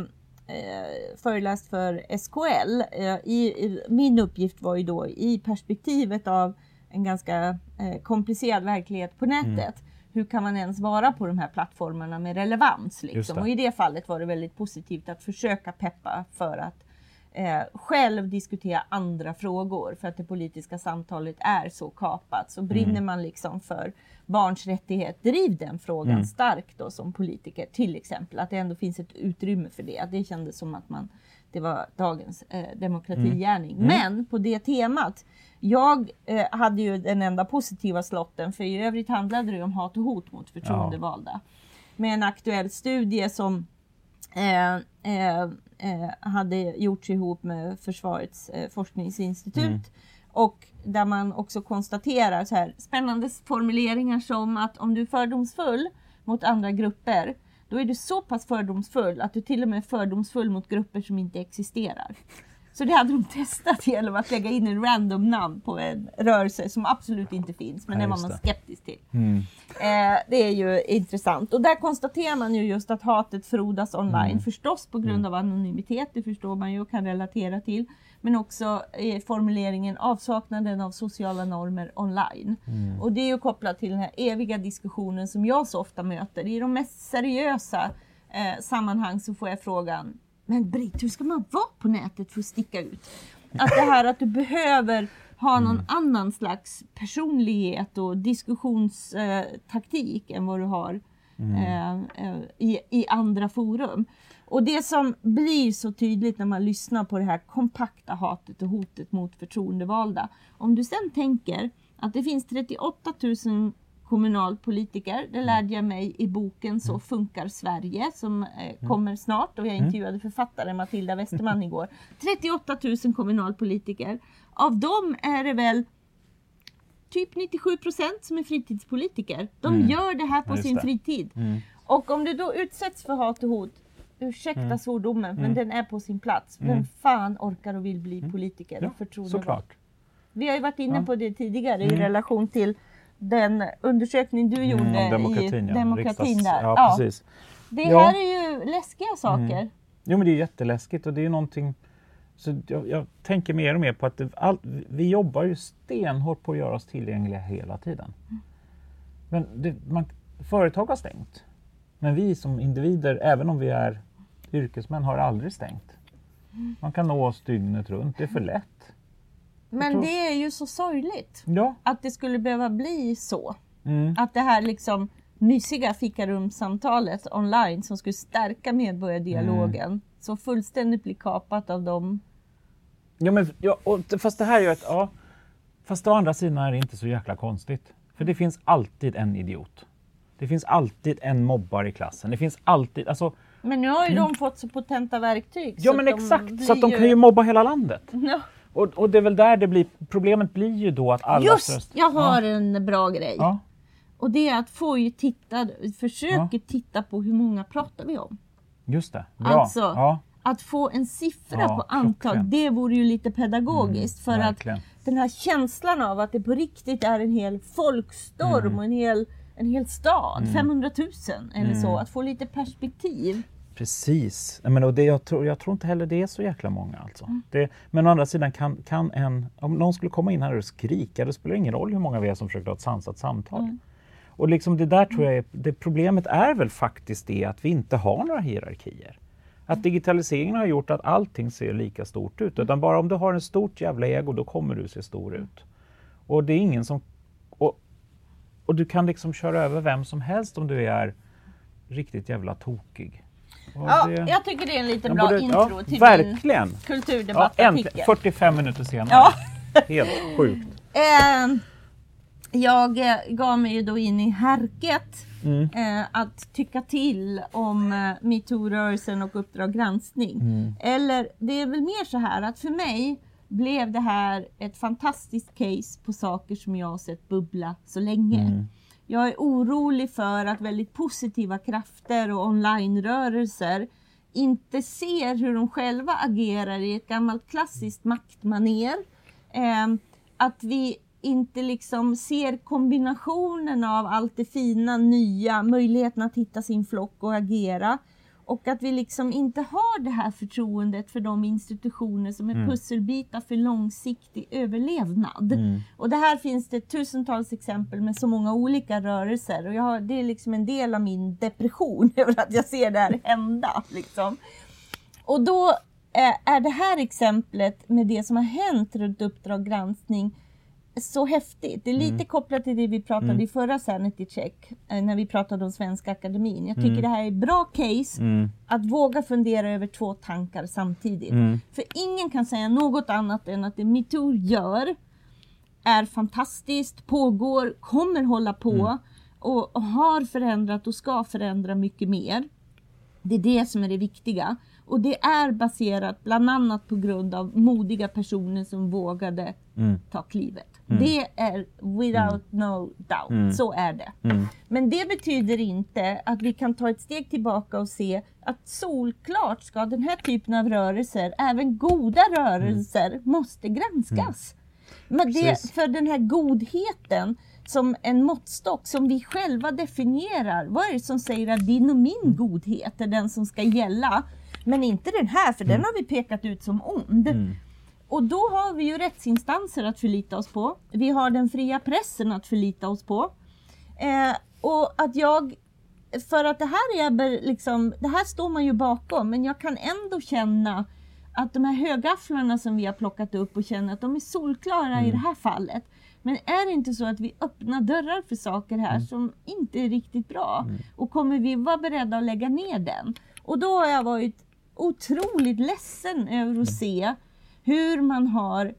föreläst för SKL. Eh, I, i, min uppgift var ju då i perspektivet av en ganska eh, komplicerad verklighet på nätet. Mm. Hur kan man ens vara på de här plattformarna med relevans? Liksom? Och i det fallet var det väldigt positivt att försöka peppa för att eh, själv diskutera andra frågor för att det politiska samtalet är så kapat. Så brinner mm. man liksom för barns rättighet, driv den frågan mm. starkt då som politiker till exempel. Att det ändå finns ett utrymme för det. Det kändes som att man, det var dagens eh, demokratigärning. Mm. mm. Men på det temat, jag eh, hade ju den enda positiva slotten för i övrigt handlade det om hat och hot mot förtroendevalda. Ja. Med en aktuell studie som eh, eh, hade gjorts ihop med Försvarets eh, forskningsinstitut. Mm. Och där man också konstaterar så här spännande formuleringar som att om du är fördomsfull mot andra grupper då är du så pass fördomsfull att du till och med är fördomsfull mot grupper som inte existerar. Så det hade de testat genom att lägga in en random namn på en rörelse som absolut inte finns, men ja, den var man skeptisk till. Mm. Eh, det är ju intressant. Och där konstaterar man ju just att hatet frodas online. Mm. Förstås på grund mm. av anonymitet, det förstår man ju och kan relatera till. Men också eh, formuleringen avsaknaden av sociala normer online. Mm. Och det är ju kopplat till den här eviga diskussionen som jag så ofta möter. I de mest seriösa eh, sammanhang så får jag frågan men Britt, hur ska man vara på nätet för att sticka ut? Att det här att du behöver ha någon mm. annan slags personlighet och diskussionstaktik eh, än vad du har mm. eh, eh, i, i andra forum. Och det som blir så tydligt när man lyssnar på det här kompakta hatet och hotet mot förtroendevalda. Om du sen tänker att det finns 38 000 kommunalpolitiker. Det lärde jag mig i boken Så mm. funkar Sverige som eh, mm. kommer snart och jag mm. intervjuade författaren Matilda Westerman igår. *laughs* 38 000 kommunalpolitiker. Av dem är det väl typ 97 procent som är fritidspolitiker. De mm. gör det här på ja, sin det. fritid. Mm. Och om du då utsätts för hat och hot, ursäkta mm. svordomen, men den är på sin plats. Vem fan orkar och vill bli politiker och förtroendevald? Vi har ju varit inne ja. på det tidigare i relation till den undersökning du mm, gjorde mm, demokratin, i demokratin Riksdags, där. Ja, precis. Det ja. här är ju läskiga saker. Mm. Jo men det är jätteläskigt och det är någonting så jag, jag tänker mer och mer på att det, all, vi jobbar ju stenhårt på att göra oss tillgängliga hela tiden. Men det, man, företag har stängt. Men vi som individer, även om vi är yrkesmän, har aldrig stängt. Man kan nå oss dygnet runt, det är för lätt. Men tror- det är ju så sorgligt Ja. att det skulle behöva bli så. Mm. Att det här liksom mysiga fikarumssamtalet online som skulle stärka medborgardialogen Mm. så fullständigt blir kapat av dem. Ja, men, ja, och, fast det här är ju ett... Ja, fast å andra sidan är det inte så jäkla konstigt. För det finns alltid en idiot. Det finns alltid en mobbare i klassen. Det finns alltid... Alltså, Men nu har ju de fått så potenta verktyg. Mm. ja så men att de exakt, så att de kan ju mobba hela landet. Ja. Och, och det är väl där det blir... Problemet blir ju då att alla... Just, jag har en bra grej. Ja, Och det är att få ju titta, försöker titta på hur många pratar vi om. just det. Bra. Alltså, ja, Att få en siffra Ja, på antal, klockrent. det vore ju lite pedagogiskt. för att verkligen. den här känslan av att det på riktigt är en hel folkstorm Mm. och en hel, en hel stad, 500 000 eller så. Mm. Att få lite perspektiv. Precis. Men och det, jag, tror, jag tror inte heller det är så jäkla många. Alltså. Mm. Det, men å andra sidan kan, kan en... Om någon skulle komma in här och skrika, det spelar ingen roll hur många vi är som försöker ha ett sansat samtal. Mm. Och liksom det där tror jag är, det Problemet är väl faktiskt det att vi inte har några hierarkier. Att digitaliseringen har gjort att allting ser lika stort ut. Utan bara om du har en stort jävla ego, då kommer du se stor ut. Och det är ingen som... Och, och du kan liksom köra över vem som helst om du är riktigt jävla tokig. Ja, det- jag tycker det är en lite Ja, bra borde- intro ja, till min Verkligen! Ja, kulturdebattartikel. äntligen, 45 minuter senare. Ja. Helt sjukt. Eh, jag eh, gav mig ju då in i härket Mm. eh, att tycka till om eh, metoo-rörelsen och Uppdrag granskning. Mm. Eller det är väl mer så här att för mig blev det här ett fantastiskt case på saker som jag har sett bubbla så länge. Mm. Jag är orolig för att väldigt positiva krafter och onlinerörelser inte ser hur de själva agerar i ett gammalt klassiskt maktmaner. Eh, att vi inte liksom ser kombinationen av allt det fina, nya, möjligheten att hitta sin flock och agera. Och att vi liksom inte har det här förtroendet för de institutioner som är pusselbitar för långsiktig överlevnad. Mm. Och det här finns det tusentals exempel med så många olika rörelser. Och har, det är liksom en del av min depression *laughs* över att jag ser det här hända. Liksom. Och då eh, är det här exemplet med det som har hänt runt Uppdrag granskning så häftigt. Det är lite kopplat till det vi pratade i förra Sanity Check, eh, när vi pratade om Svenska Akademin. Jag tycker det här är bra case Mm. att våga fundera över två tankar samtidigt. Mm. För ingen kan säga något annat än att det metoo gör är fantastiskt, pågår, kommer hålla på Mm. och, och har förändrat och ska förändra mycket mer. Det är det som är det viktiga. Och det är baserat bland annat på grund av modiga personer som vågade Mm. ta klivet. Det är without no doubt, Mm. så är det. Mm. Men det betyder inte att vi kan ta ett steg tillbaka och se att solklart ska den här typen av rörelser, även goda rörelser, måste granskas. Men det, för den här godheten som en måttstock som vi själva definierar. Vad är det som säger att din och min godhet är den som ska gälla? Men inte den här, för den har vi pekat ut som ond. Mm. Och då har vi ju rättsinstanser att förlita oss på. Vi har den fria pressen att förlita oss på. Eh, och att jag, för att det här är liksom, det här står man ju bakom, men jag kan ändå känna att de här högafflarna som vi har plockat upp och känner att de är solklara i det här fallet. Men är det inte så att vi öppnar dörrar för saker här som inte är riktigt bra? Och kommer vi vara beredda att lägga ner den? Och då har jag varit otroligt ledsen över att se hur man har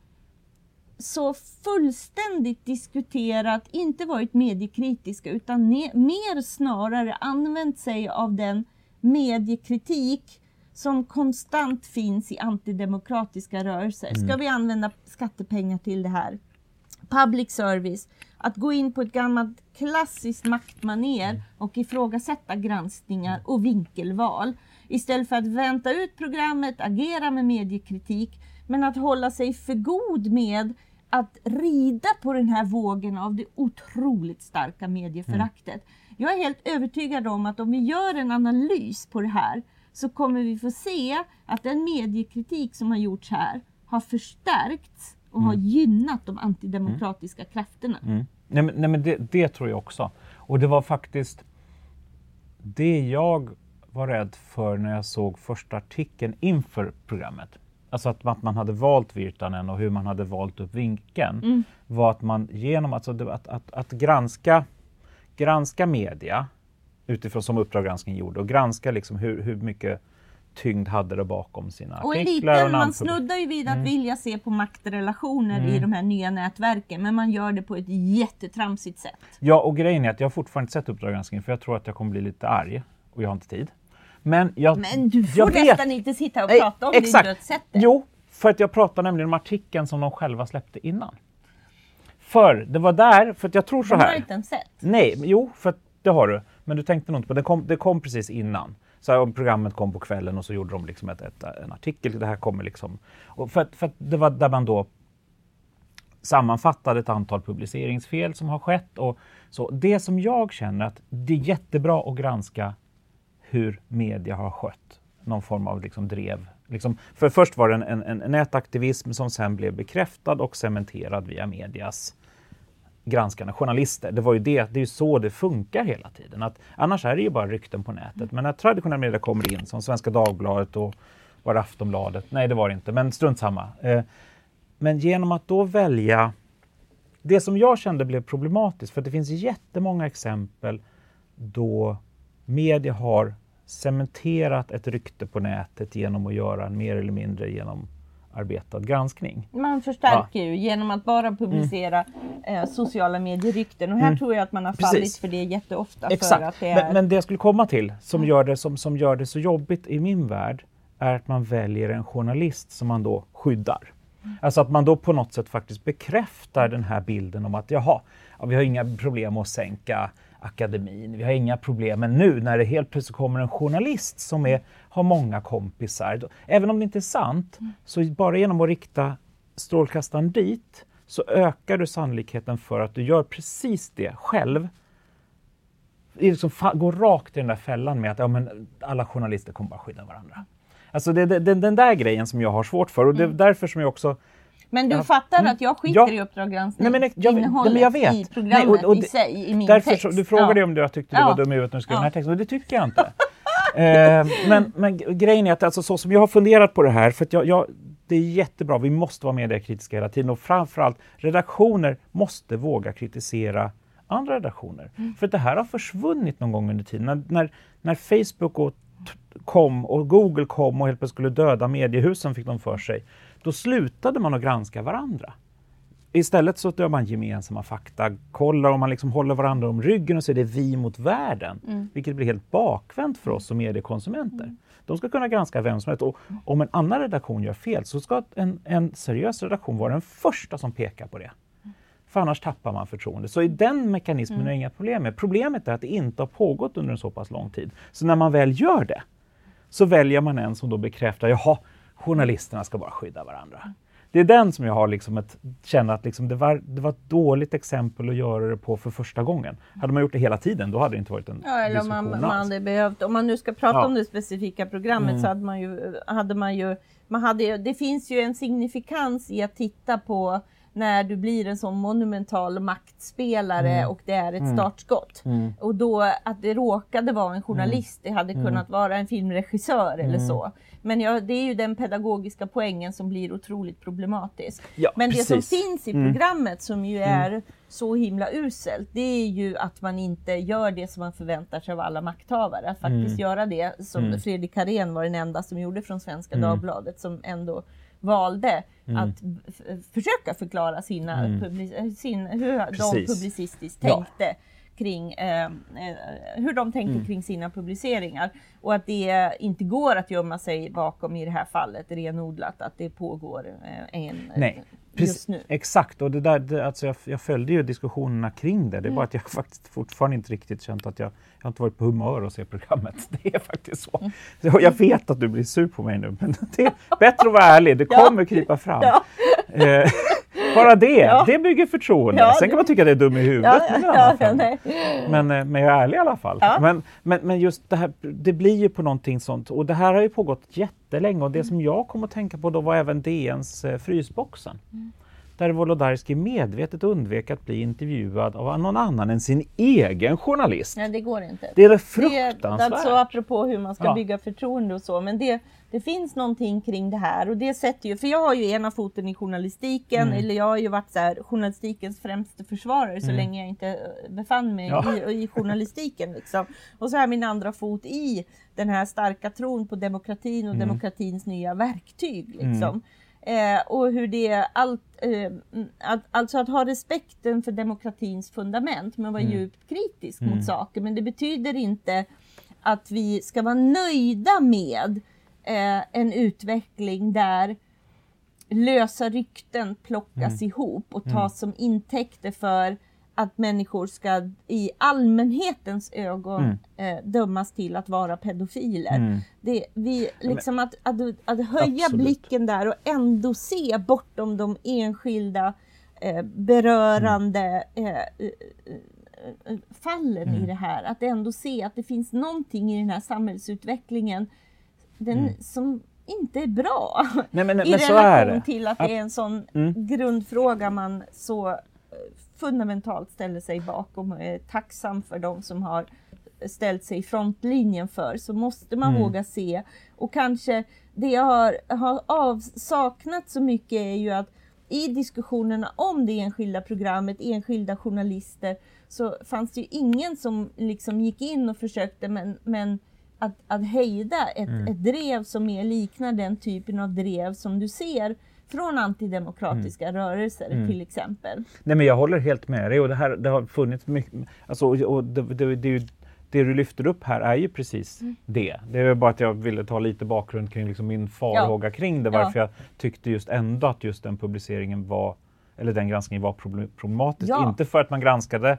så fullständigt diskuterat, inte varit mediekritiska utan mer snarare använt sig av den mediekritik som konstant finns i antidemokratiska rörelser. Ska vi använda skattepengar till det här? Public service, att gå in på ett gammalt klassiskt maktmaner och ifrågasätta granskningar och vinkelval. Istället för att vänta ut programmet, agera med mediekritik, men att hålla sig för god med att rida på den här vågen av det otroligt starka medieföraktet. Jag är helt övertygad om att om vi gör en analys på det här så kommer vi få se att den mediekritik som har gjorts här har förstärkts och har gynnat de antidemokratiska krafterna. Mm. Nej, men, nej, men det, det tror jag också. Och det var faktiskt det jag var rädd för när jag såg första artikeln inför programmet, alltså att, att man hade valt Virtanen och hur man hade valt upp vinkeln, mm. var att man genom alltså, att, att, att granska, granska media utifrån som Uppdrag granskning gjorde och granska liksom hur, hur mycket tyngd hade det bakom sina och artiklar. Lite, och man snuddar ju vid att mm. vilja se på maktrelationer mm. i de här nya nätverken, men man gör det på ett jättetramsigt sätt. Ja, och grejen är att jag har fortfarande inte sett Uppdrag granskning, för jag tror att jag kommer bli lite arg och jag har inte tid. Men, jag, men du får jag nästan vet. inte sitta och prata om Exakt. det du Jo, för att jag pratar nämligen om artikeln som de själva släppte innan. För det var där, för att jag tror så här. Du har inte ens sett? Nej, jo, för det har du. Men du tänkte nog inte på det. Kom, det kom precis innan. Så här, programmet kom på kvällen och så gjorde de liksom ett, ett, en artikel. Det här kommer liksom... Och för, för det var där man då sammanfattade ett antal publiceringsfel som har skett. Och så det som jag känner att det är jättebra att granska hur media har skött någon form av liksom drev. Liksom, för först var det en, en, en nätaktivism som sen blev bekräftad och cementerad via medias granskande journalister. Det var ju det, det är ju så det funkar hela tiden. Att, annars är det ju bara rykten på nätet. Men när traditionella medier kommer in, som Svenska Dagbladet och var Aftonbladet, nej det var det inte, men strunt samma. Eh, men genom att då välja det som jag kände blev problematiskt, för det finns jättemånga exempel då media har cementerat ett rykte på nätet genom att göra en mer eller mindre genom arbetad granskning. Man förstärker ja. ju genom att bara publicera mm. eh, sociala medier-rykten och här mm. tror jag att man har fallit Precis. för det jätteofta. Exakt. För att det är... men, men det jag skulle komma till som, mm. gör det, som, som gör det så jobbigt i min värld är att man väljer en journalist som man då skyddar. Mm. Alltså att man då på något sätt faktiskt bekräftar den här bilden om att jaha, ja, vi har inga problem att sänka akademin. Vi har inga problem. Men nu när det helt plötsligt kommer en journalist som är, har många kompisar, då, även om det inte är sant, mm. så bara genom att rikta strålkastaren dit så ökar du sannolikheten för att du gör precis det själv. Liksom går rakt i den där fällan med att ja, men alla journalister kommer bara skydda varandra. Alltså det är den, den där grejen som jag har svårt för och det är mm. därför som jag också men du ja. fattar mm. att jag skiter ja. i Uppdrag granskning, nej, men, jag, innehållet nej, jag vet. i programmet nej, och, och, i sig, i min därför, text. Så, du frågade ja. om jag tyckte du var dum i huvudet när du skrev den här texten och det tycker jag inte. *laughs* eh, men, men grejen är att alltså, så som jag har funderat på det här, för jag, jag det är jättebra, vi måste vara mediekritiska hela tiden och framförallt redaktioner måste våga kritisera andra redaktioner. Mm. För det här har försvunnit någon gång under tiden. När, när, när Facebook och kom och Google kom och helt plötsligt skulle döda mediehusen fick de för sig. Då slutade man att granska varandra. Istället så gör man gemensamma fakta, kollar och man liksom håller varandra om ryggen och det är vi mot världen. Mm. Vilket blir helt bakvänt för oss som mediekonsumenter. Mm. De ska kunna granska vem som helst och om en annan redaktion gör fel så ska en, en seriös redaktion vara den första som pekar på det. För annars tappar man förtroende. Så i den mekanismen mm. är det inga problem med. Problemet är att det inte har pågått under en så pass lång tid. Så när man väl gör det så väljer man en som då bekräftar, jaha, journalisterna ska bara skydda varandra. Det är den som jag har liksom ett, känner att liksom det, var, det var ett dåligt exempel att göra det på för första gången. Hade man gjort det hela tiden då hade det inte varit en ja, eller diskussion man, man hade behövt, Om man nu ska prata ja. om det specifika programmet mm. så hade man ju, hade man ju, man hade, det finns ju en signifikans i att titta på när du blir en sån monumental maktspelare mm. och det är ett mm. startskott. Mm. Och då att det råkade vara en journalist, det hade mm. kunnat vara en filmregissör eller mm. så. Men ja, det är ju den pedagogiska poängen som blir otroligt problematisk. Ja, Men precis. det som finns i mm. programmet som ju är så himla uselt, det är ju att man inte gör det som man förväntar sig av alla makthavare. Att faktiskt göra det som Fredrik Karén var den enda som gjorde från Svenska Dagbladet som ändå valde mm. att försöka förklara sina mm. public sin, hur Precis. de publicistiskt tänkte. Ja. kring eh, eh, hur de tänkte mm. kring sina publiceringar och att det inte går att gömma sig bakom i det här fallet renodlat att det pågår eh, en Nej. Precis, Exakt, och det där, det, alltså jag, jag följde ju diskussionerna kring det. Det är mm. bara att jag *laughs* faktiskt fortfarande inte riktigt känt att jag, jag har inte varit på humör att se programmet. *laughs* Det är faktiskt så. Mm. så. Jag vet att du blir sur på mig nu, men *laughs* det är bättre att vara ärlig. Det kommer ja. krypa fram. Ja. Eh, *laughs* bara det, ja. det bygger förtroende. Ja, Sen kan man tycka att det är dum i huvudet. Ja, ja, men, eh, men jag är ärlig i alla fall. Men, men, men just det här, det blir ju på någonting sånt. Och det här har ju pågått jättelänge och det mm. som jag kom att tänka på då var även DNs eh, Frysboxen. Mm. Där Wolodarski medvetet undvek att bli intervjuad av någon annan än sin egen journalist. Nej, det går inte. Det är fruktansvärt. Det, alltså apropå hur man ska ja. bygga förtroende och så, men det, det finns någonting kring det här och det sätter ju, för jag har ju ena foten i journalistiken, mm. eller jag har ju varit så här, journalistikens främste försvarare så mm. länge jag inte eh, befann mig ja. i, i journalistiken. Liksom. Och så har jag min andra fot i den här starka tron på demokratin och mm. demokratins nya verktyg. Liksom. Eh, och hur det allt, eh, att, alltså att ha respekten för demokratins fundament men vara mm. djupt kritisk mm. mot saker. Men det betyder inte att vi ska vara nöjda med eh, en utveckling där lösa rykten plockas mm. ihop och tas mm. som intäkter för att människor ska i allmänhetens ögon mm. eh, dömas till att vara pedofiler. Mm. Det, vi, liksom att, att, att höja Absolut. blicken där och ändå se bortom de enskilda eh, berörande mm. eh, eh, eh, fallen i mm. det här. Att ändå se att det finns någonting i den här samhällsutvecklingen den, mm. som inte är bra. Nej, men, *laughs* I men relation till att det är en sån mm. grundfråga man så fundamentalt ställer sig bakom och är tacksam för de som har ställt sig i frontlinjen för så måste man mm. våga se och kanske det jag har, har avsaknat så mycket är ju att i diskussionerna om det enskilda programmet, enskilda journalister, så fanns det ju ingen som liksom gick in och försökte men, men att, att hejda ett, mm. ett drev som mer liknar den typen av drev som du ser från antidemokratiska mm. rörelser mm. till exempel. Nej men jag håller helt med dig och det, här, det har funnits mycket, alltså, och det, det, det, det du lyfter upp här är ju precis mm. det. Det är bara att jag ville ta lite bakgrund kring liksom min farhåga ja. kring det, varför ja. jag tyckte just ändå att just den publiceringen var, eller den granskningen var problematisk. Ja. Inte för att man granskade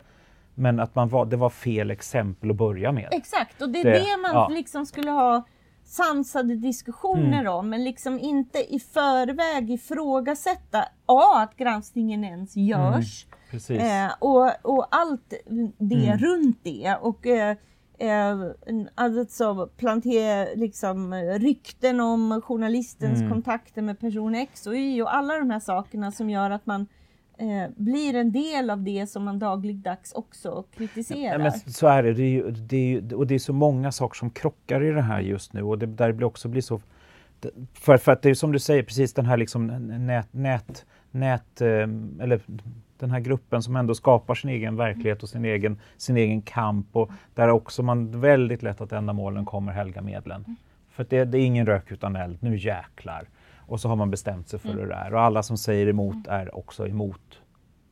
men att man var, det var fel exempel att börja med. Exakt, och det är det, man liksom skulle ha sansade diskussioner mm. om, men liksom inte i förväg ifrågasätta A, att granskningen ens görs mm. eh, och, och allt det mm. runt det. Och, eh, eh, alltså plantera liksom, rykten om journalistens mm. kontakter med person X och Y och alla de här sakerna som gör att man eh, blir en del av det som man dagligdags också kritiserar. Ja, men så är det, det, är ju, det är ju, och det är så många saker som krockar i det här just nu och det där blir också blir så för, för att det är som du säger, precis den här liksom nät, nät, nät eh, eller den här gruppen som ändå skapar sin egen verklighet och sin egen, sin egen kamp och där också man väldigt lätt att ändamålen kommer helga medlen. Mm. För det, det, är ingen rök utan eld, nu jäklar. Och så har man bestämt sig för mm. hur det är. Och alla som säger emot mm. är också emot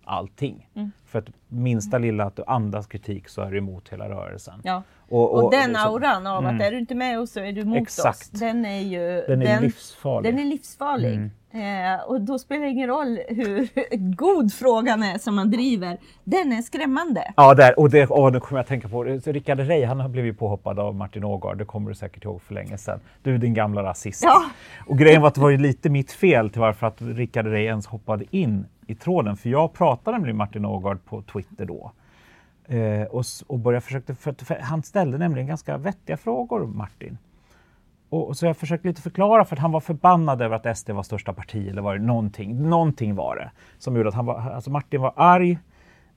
allting. Mm. För att minsta lilla att du andas kritik så är du emot hela rörelsen. Ja. Och, och, och den auran av mm. att är du inte med oss så är du emot Exakt. oss. Den är ju den är den, livsfarlig. Den är livsfarlig. Mm. Eh, och då spelar det ingen roll hur *laughs* god frågan är som man driver. Den är skrämmande. Ja, där, och det, åh, nu kommer jag att tänka på det. Rickard Rey, han har blivit påhoppad av Martin Ågard. Det kommer du säkert ihåg för länge sedan. Du din gamla rasist. Ja. Och grejen var att det var ju lite mitt fel till varför att Rickard Rey ens hoppade in i tråden. För jag pratade med Martin Ågard på Twitter då. Eh, och, och började försöka, för, för, han ställde nämligen ganska vettiga frågor, Martin. Och, och, så jag försökte lite förklara för att han var förbannad över att SD var största parti eller var det någonting. Någonting var det som gjorde att han var, alltså Martin var arg.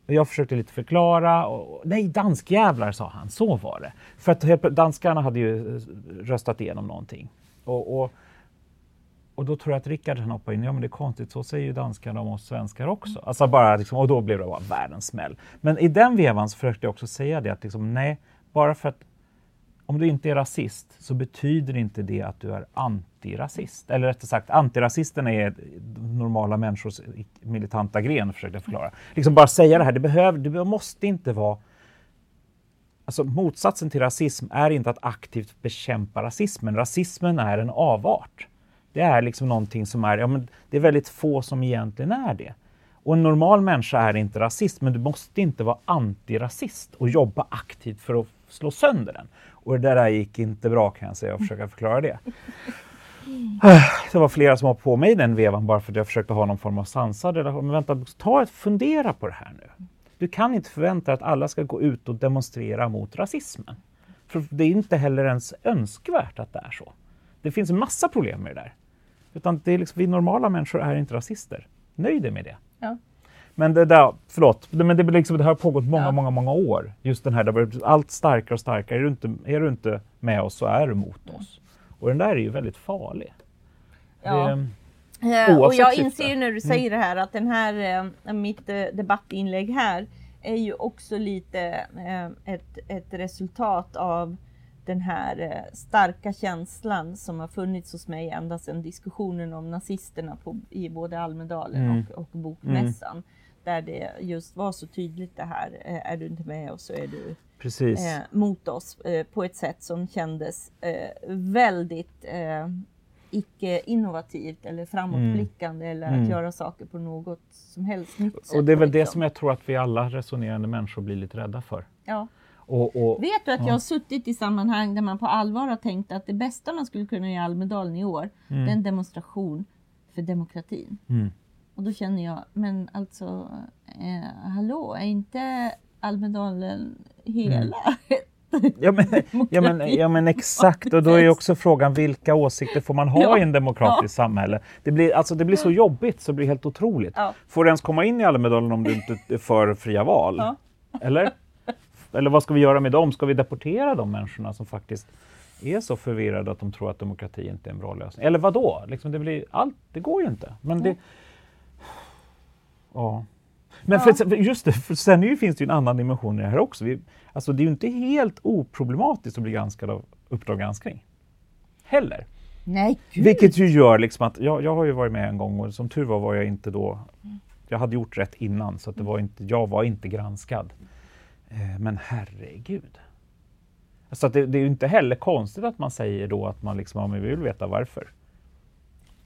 Jag försökte lite förklara. Och, nej, danskjävlar sa han, så var det. För att danskarna hade ju eh, röstat igenom någonting. Och, och, och då tror jag att Rickard han hoppade in. Ja, men det är konstigt, så säger ju danskarna om oss svenskar också. Alltså bara liksom, och då blev det bara världens smäll. Men i den vevan så försökte jag också säga det att liksom, nej, bara för att om du inte är rasist så betyder inte det att du är antirasist. Eller rättare sagt, antirasisterna är normala människors militanta gren, försökte jag förklara. Liksom bara säga det här, det, behöver, det måste inte vara Alltså motsatsen till rasism är inte att aktivt bekämpa rasismen. Rasismen är en avart. Det är liksom någonting som är, ja men det är väldigt få som egentligen är det. Och en normal människa är inte rasist, men du måste inte vara antirasist och jobba aktivt för att slå sönder den. Och det där gick inte bra kan jag säga och försöka förklara det. Det var flera som var på mig i den vevan bara för att jag försökte ha någon form av sansad relation. Men vänta, ta ett fundera på det här nu. Du kan inte förvänta dig att alla ska gå ut och demonstrera mot rasismen. För det är inte heller ens önskvärt att det är så. Det finns en massa problem med det där. Utan det är liksom, vi normala människor är inte rasister. Nöj dig med det. Ja. Men det där, förlåt, men det, liksom, det har pågått många, Ja. många, många år. Just den här, blivit allt starkare och starkare. Är du, inte, är du inte med oss så är du mot oss. Och den där är ju väldigt farlig. Ja. Det, Eh, och jag syfte. inser ju när du säger det här att den här, eh, mitt eh, debattinlägg här är ju också lite ett, ett resultat av den här eh, starka känslan som har funnits hos mig ända sedan diskussionen om nazisterna på, i både Almedalen Mm. och, och Bokmässan. Där det just var så tydligt det här, eh, är du inte med oss så är du eh, mot oss eh, på ett sätt som kändes eh, väldigt eh, icke-innovativt eller framåtblickande eller Mm. att göra saker på något som helst nytt sätt. och det är väl det liksom. som jag tror att vi alla resonerande människor blir lite rädda för. Ja. Och, och, Vet du att Ja. jag har suttit i sammanhang där man på allvar har tänkt att det bästa man skulle kunna göra i Almedalen i år, det är en demonstration för demokratin. Mm. Och då känner jag, men alltså, eh, hallå, är inte Almedalen hela? Ja men, ja, men, ja men exakt, och då är ju också frågan vilka åsikter får man ha Ja. i en demokratiskt samhälle? Det blir, alltså, det blir så jobbigt så det blir helt otroligt. Ja. Får du ens komma in i Almedalen om du inte är för fria val? Ja. Eller? Eller vad ska vi göra med dem? Ska vi deportera de människorna som faktiskt är så förvirrade att de tror att demokrati inte är en bra lösning? Eller vad då? Liksom det, blir allt, det går ju inte. Men det... Ja. Men Ja. för, just det, för sen finns det ju en annan dimension i det här också. Vi, alltså det är ju inte helt oproblematiskt att bli granskad av Uppdrag granskning. Heller. Nej, gud. Vilket ju gör liksom att, jag, jag har ju varit med en gång och som tur var var jag inte då, jag hade gjort rätt innan så att det var inte, jag var inte granskad. Eh, men herregud. Så att det, det är ju inte heller konstigt att man säger då att man liksom, ja, men vi vill veta varför.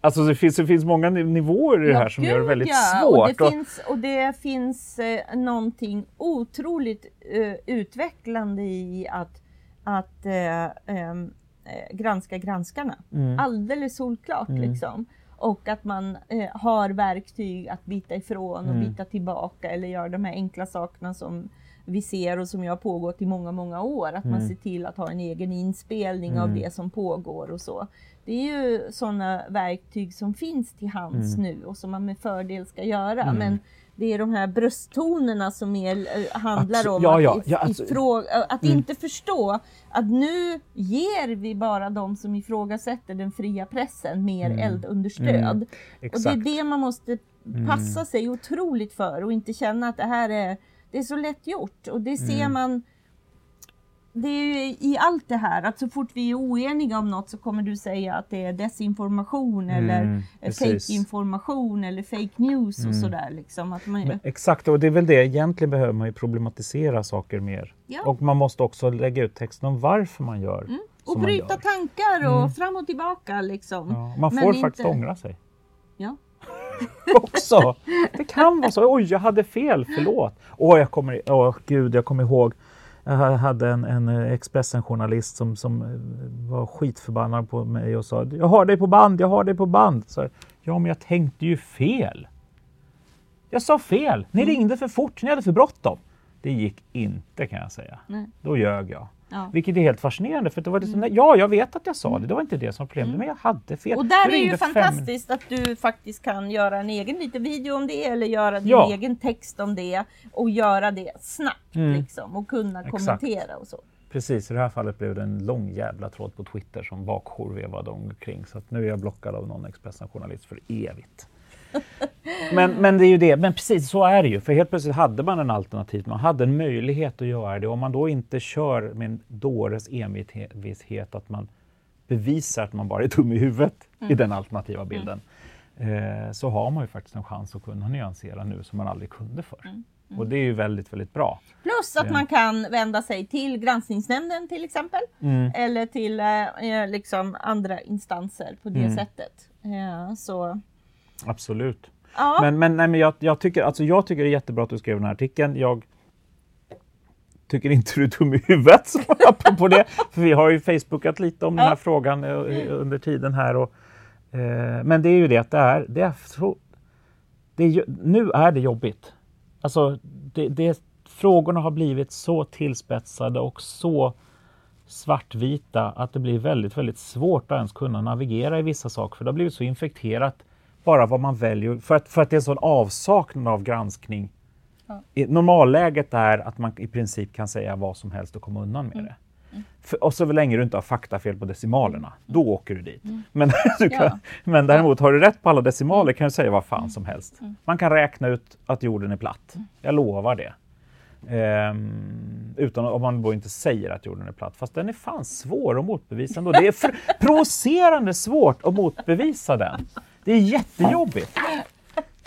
Alltså det finns, det finns många ni- nivåer i det här som gör det väldigt ja. svårt. Och det och- finns, och det finns eh, någonting otroligt eh, utvecklande i att, att eh, ehm, eh, granska granskarna. Mm. Alldeles solklart Mm. liksom. Och att man eh, har verktyg att bita ifrån och Mm. bita tillbaka eller göra de här enkla sakerna som vi ser och som ju har pågått i många, många år. Att man Mm. ser till att ha en egen inspelning av Mm. det som pågår och så. Det är ju sådana verktyg som finns till hands nu och som man med fördel ska göra. Mm. Men det är de här brösttonerna som mer eh, handlar Abso- om ja, att, ja, if- ja, alltså- eh, att Mm. inte förstå att nu ger vi bara de som ifrågasätter den fria pressen mer Mm. eldunderstöd. Mm. Och det är det man måste Mm. passa sig otroligt för och inte känna att det här är, det är så lätt gjort. Och det ser Mm. man det är ju i allt det här att så fort vi är oeniga om något så kommer du säga att det är desinformation eller Mm, eh, precis. fake-information eller fake news och Mm. sådär. Liksom, att man, Men, exakt, och det är väl det, egentligen behöver man ju problematisera saker mer. Ja. Och man måste också lägga ut texten om varför man gör Mm. och bryta tankar och Mm. fram och tillbaka liksom. Ja, man Men får inte- faktiskt ångra sig. *laughs* Också. Det kan vara så. Oj, jag hade fel, förlåt. Åh, jag kommer, åh, gud, jag kommer ihåg. Jag hade en, en Expressen-journalist som, som eh, var skitförbannad på mig och sa Jag har dig på band, jag har dig på band. Så, ja, men jag tänkte ju fel. Jag sa fel. Ni Mm. ringde för fort, ni hade för bråttom. Det gick inte kan jag säga. Nej. Då ljög jag. Ja. Vilket är helt fascinerande. För det var liksom, Ja, jag vet att jag sa det. Det var inte det som var problemet. Men jag hade fel. Mm. Och där är ju ringde fem- fantastiskt att du faktiskt kan göra en egen liten video om det eller göra din Ja. egen text om det och göra det snabbt Mm. liksom och kunna Exakt. kommentera och så. Precis, i det här fallet blev det en lång jävla tråd på Twitter som bakjour vevade omkring. Så att nu är jag blockad av någon Expressen-journalist för evigt. Men, men det är ju det, men precis så är det ju. För helt plötsligt hade man en alternativ, man hade en möjlighet att göra det. Om man då inte kör med en dåres envishet att man bevisar att man bara är dum i huvudet i den alternativa bilden. Eh, så har man ju faktiskt en chans att kunna nyansera nu som man aldrig kunde förr. Och det är ju väldigt, väldigt bra. Plus att Ja. man kan vända sig till granskningsnämnden till exempel. Mm. Eller till eh, liksom andra instanser på det Mm. sättet. Ja, så, Absolut. ja. Men, men, nej, men jag, jag, tycker, alltså jag tycker det är jättebra att du skrev den här artikeln. Jag tycker inte du är dum i huvudet, *laughs* apropå det. För vi har ju Facebookat lite om den här Ja. frågan eh, under tiden här. Och, eh, men det är ju det att det är, det är, så, det är nu är det jobbigt. Alltså, det, det, frågorna har blivit så tillspetsade och så svartvita att det blir väldigt, väldigt svårt att ens kunna navigera i vissa saker. För det har blivit så infekterat bara vad man väljer, för att, för att det är en sån avsaknad av granskning. Ja. Normalläget är att man i princip kan säga vad som helst och komma undan med mm. det. För, och så länge du inte har faktafel på decimalerna, mm. då åker du dit. Mm. Men, *laughs* du kan, ja. men däremot, har du rätt på alla decimaler kan du säga vad fan som helst. Mm. Man kan räkna ut att jorden är platt. Mm. Jag lovar det. Ehm, utan om man då inte säger att jorden är platt. Fast den är fan svår att motbevisa ändå. Det är *laughs* provocerande svårt att motbevisa den. Det är jättejobbigt.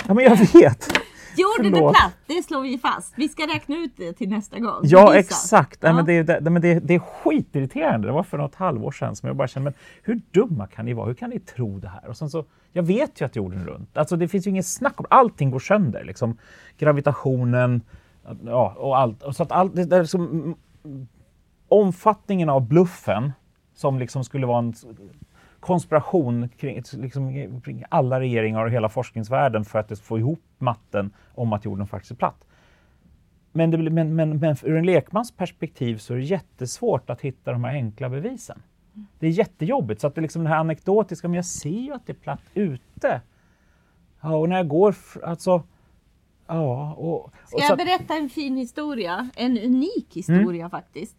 Ja, men jag vet. Jorden är platt, det slår vi fast. Vi ska räkna ut det till nästa gång. Ja, exakt. Ja. men det, det, men det, det är skitirriterande. Det var för något halvår sedan som jag bara kände, men hur dumma kan ni vara? Hur kan ni tro det här? Och sen så, jag vet ju att jorden är runt. Alltså det finns ju inget snack om Allting går sönder. Liksom. Gravitationen, ja, och allt. Så att allt, det, liksom, omfattningen av bluffen som liksom skulle vara en konspiration kring, liksom, kring alla regeringar och hela forskningsvärlden för att få ihop matten om att jorden faktiskt är platt. Men, det, men, men, men ur en lekmans perspektiv så är det jättesvårt att hitta de här enkla bevisen. Det är jättejobbigt. Så att det liksom den här anekdotiska, men jag ser ju att det är platt ute. Ja, och när jag går, alltså, ja. Och, och Ska jag berätta en fin historia? En unik historia mm. faktiskt.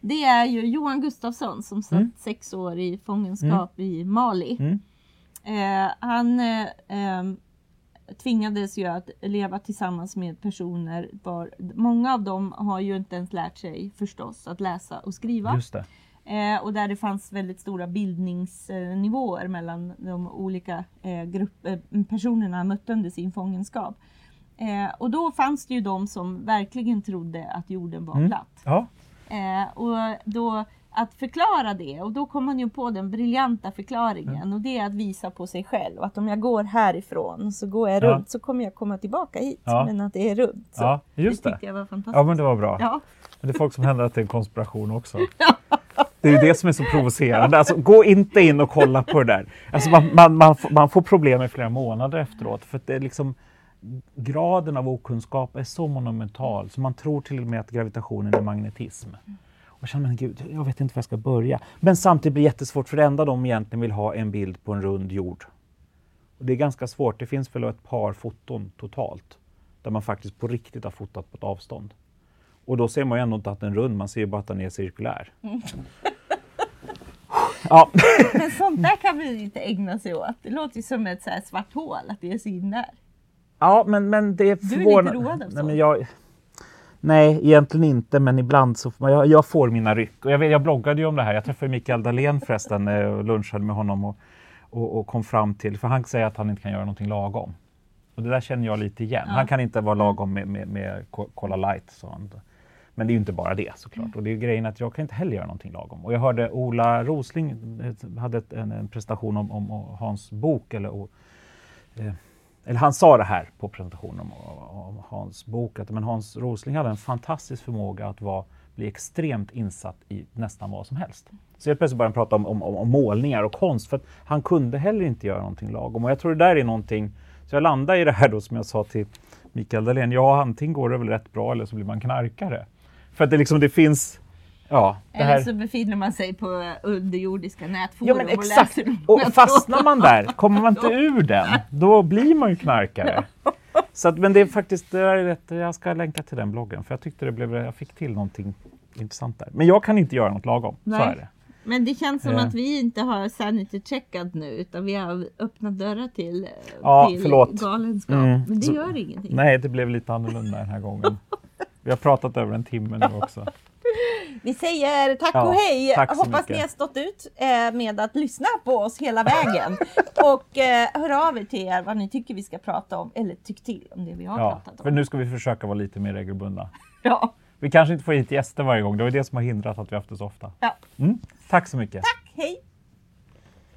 Det är ju Johan Gustafsson som satt mm. sex år i fångenskap mm. i Mali. Mm. Eh, han eh, eh, tvingades ju att leva tillsammans med personer. Var, många av dem har ju inte ens lärt sig förstås att läsa och skriva. Just det. Eh, och där det fanns väldigt stora bildningsnivåer mellan de olika eh, grupp, eh, personerna han mötte under sin fångenskap. Eh, och då fanns det ju de som verkligen trodde att jorden var mm. platt. Ja. Eh, och då att förklara det och då kom man ju på den briljanta förklaringen mm. och det är att visa på sig själv att om jag går härifrån så går jag ja. runt så kommer jag komma tillbaka hit ja. men att det är runt. Så ja, just det. det. jag var fantastiskt. Ja men det var bra. Ja. Men det är folk som händer att det är en konspiration också. *laughs* Det är ju det som är så provocerande. Alltså, gå inte in och kolla på det där. Alltså, man, man, man, man får problem i flera månader efteråt för det är liksom graden av okunskap är så monumental så man tror till och med att gravitationen är magnetism. Och känner man, gud, jag vet inte var jag ska börja. Men samtidigt blir det jättesvårt för det enda de egentligen vill ha är en bild på en rund jord. Och det är ganska svårt, det finns väl ett par foton totalt där man faktiskt på riktigt har fotat på ett avstånd. Och då ser man ju ändå inte att den är rund, man ser ju bara att den är cirkulär. Mm. *laughs* ja. Men sånt där kan vi inte ägna sig åt. Det låter ju som ett så svart hål att det är så in där. Ja, men, men det är förvånande. Du är lite road av Nej, men jag, nej, egentligen inte, men ibland så får jag, jag får mina ryck. Och jag, vet, jag bloggade ju om det här. Jag träffade Mikael Dahlén förresten eh, och lunchade med honom och, och, och, kom fram till, för han säger att han inte kan göra någonting lagom. Och det där känner jag lite igen. Ja. Han kan inte vara lagom med, med, med Cola Light. Så han. Men det är ju inte bara det såklart. Mm. Och det är grejen att jag kan inte heller göra någonting lagom. Och jag hörde Ola Rosling eh, hade en, en presentation om, om, Hans bok, eller eh, eller han sa det här på presentationen om, om, Hans bok, att men Hans Rosling hade en fantastisk förmåga att vara, bli extremt insatt i nästan vad som helst. Så helt plötsligt började han prata om, om, om, målningar och konst, för att han kunde heller inte göra någonting lagom. Och jag tror det där är någonting, så jag landar i det här då som jag sa till Mikael Dahlén, ja antingen går det väl rätt bra eller så blir man knarkare. För att det, liksom, det finns Ja, Eller här... så befinner man sig på underjordiska nätforum ja, och läser Och fastnar man där, kommer man inte *laughs* ur den, då blir man ju knarkare. Så att, men det är faktiskt, det är rätt, jag ska länka till den bloggen för jag tyckte det blev, jag fick till någonting intressant där. Men jag kan inte göra något lagom, Nej. så är det. Men det känns som eh. att vi inte har sanity checkat nu utan vi har öppnat dörrar till, ja, till förlåt. galenskap. Mm. Men det så, gör ingenting. Nej, det blev lite annorlunda den här gången. Vi har pratat över en timme nu också. Vi säger tack ja, och hej! Tack Hoppas mycket. ni har stått ut eh, med att lyssna på oss hela vägen. *laughs* och eh, hör av er till er vad ni tycker vi ska prata om, eller tyck till om det vi har ja, pratat om. För nu ska vi försöka vara lite mer regelbundna. *laughs* Ja. Vi kanske inte får hit gäster varje gång, det var det som har hindrat att vi haft det så ofta. Ja. Mm. Tack så mycket! Tack.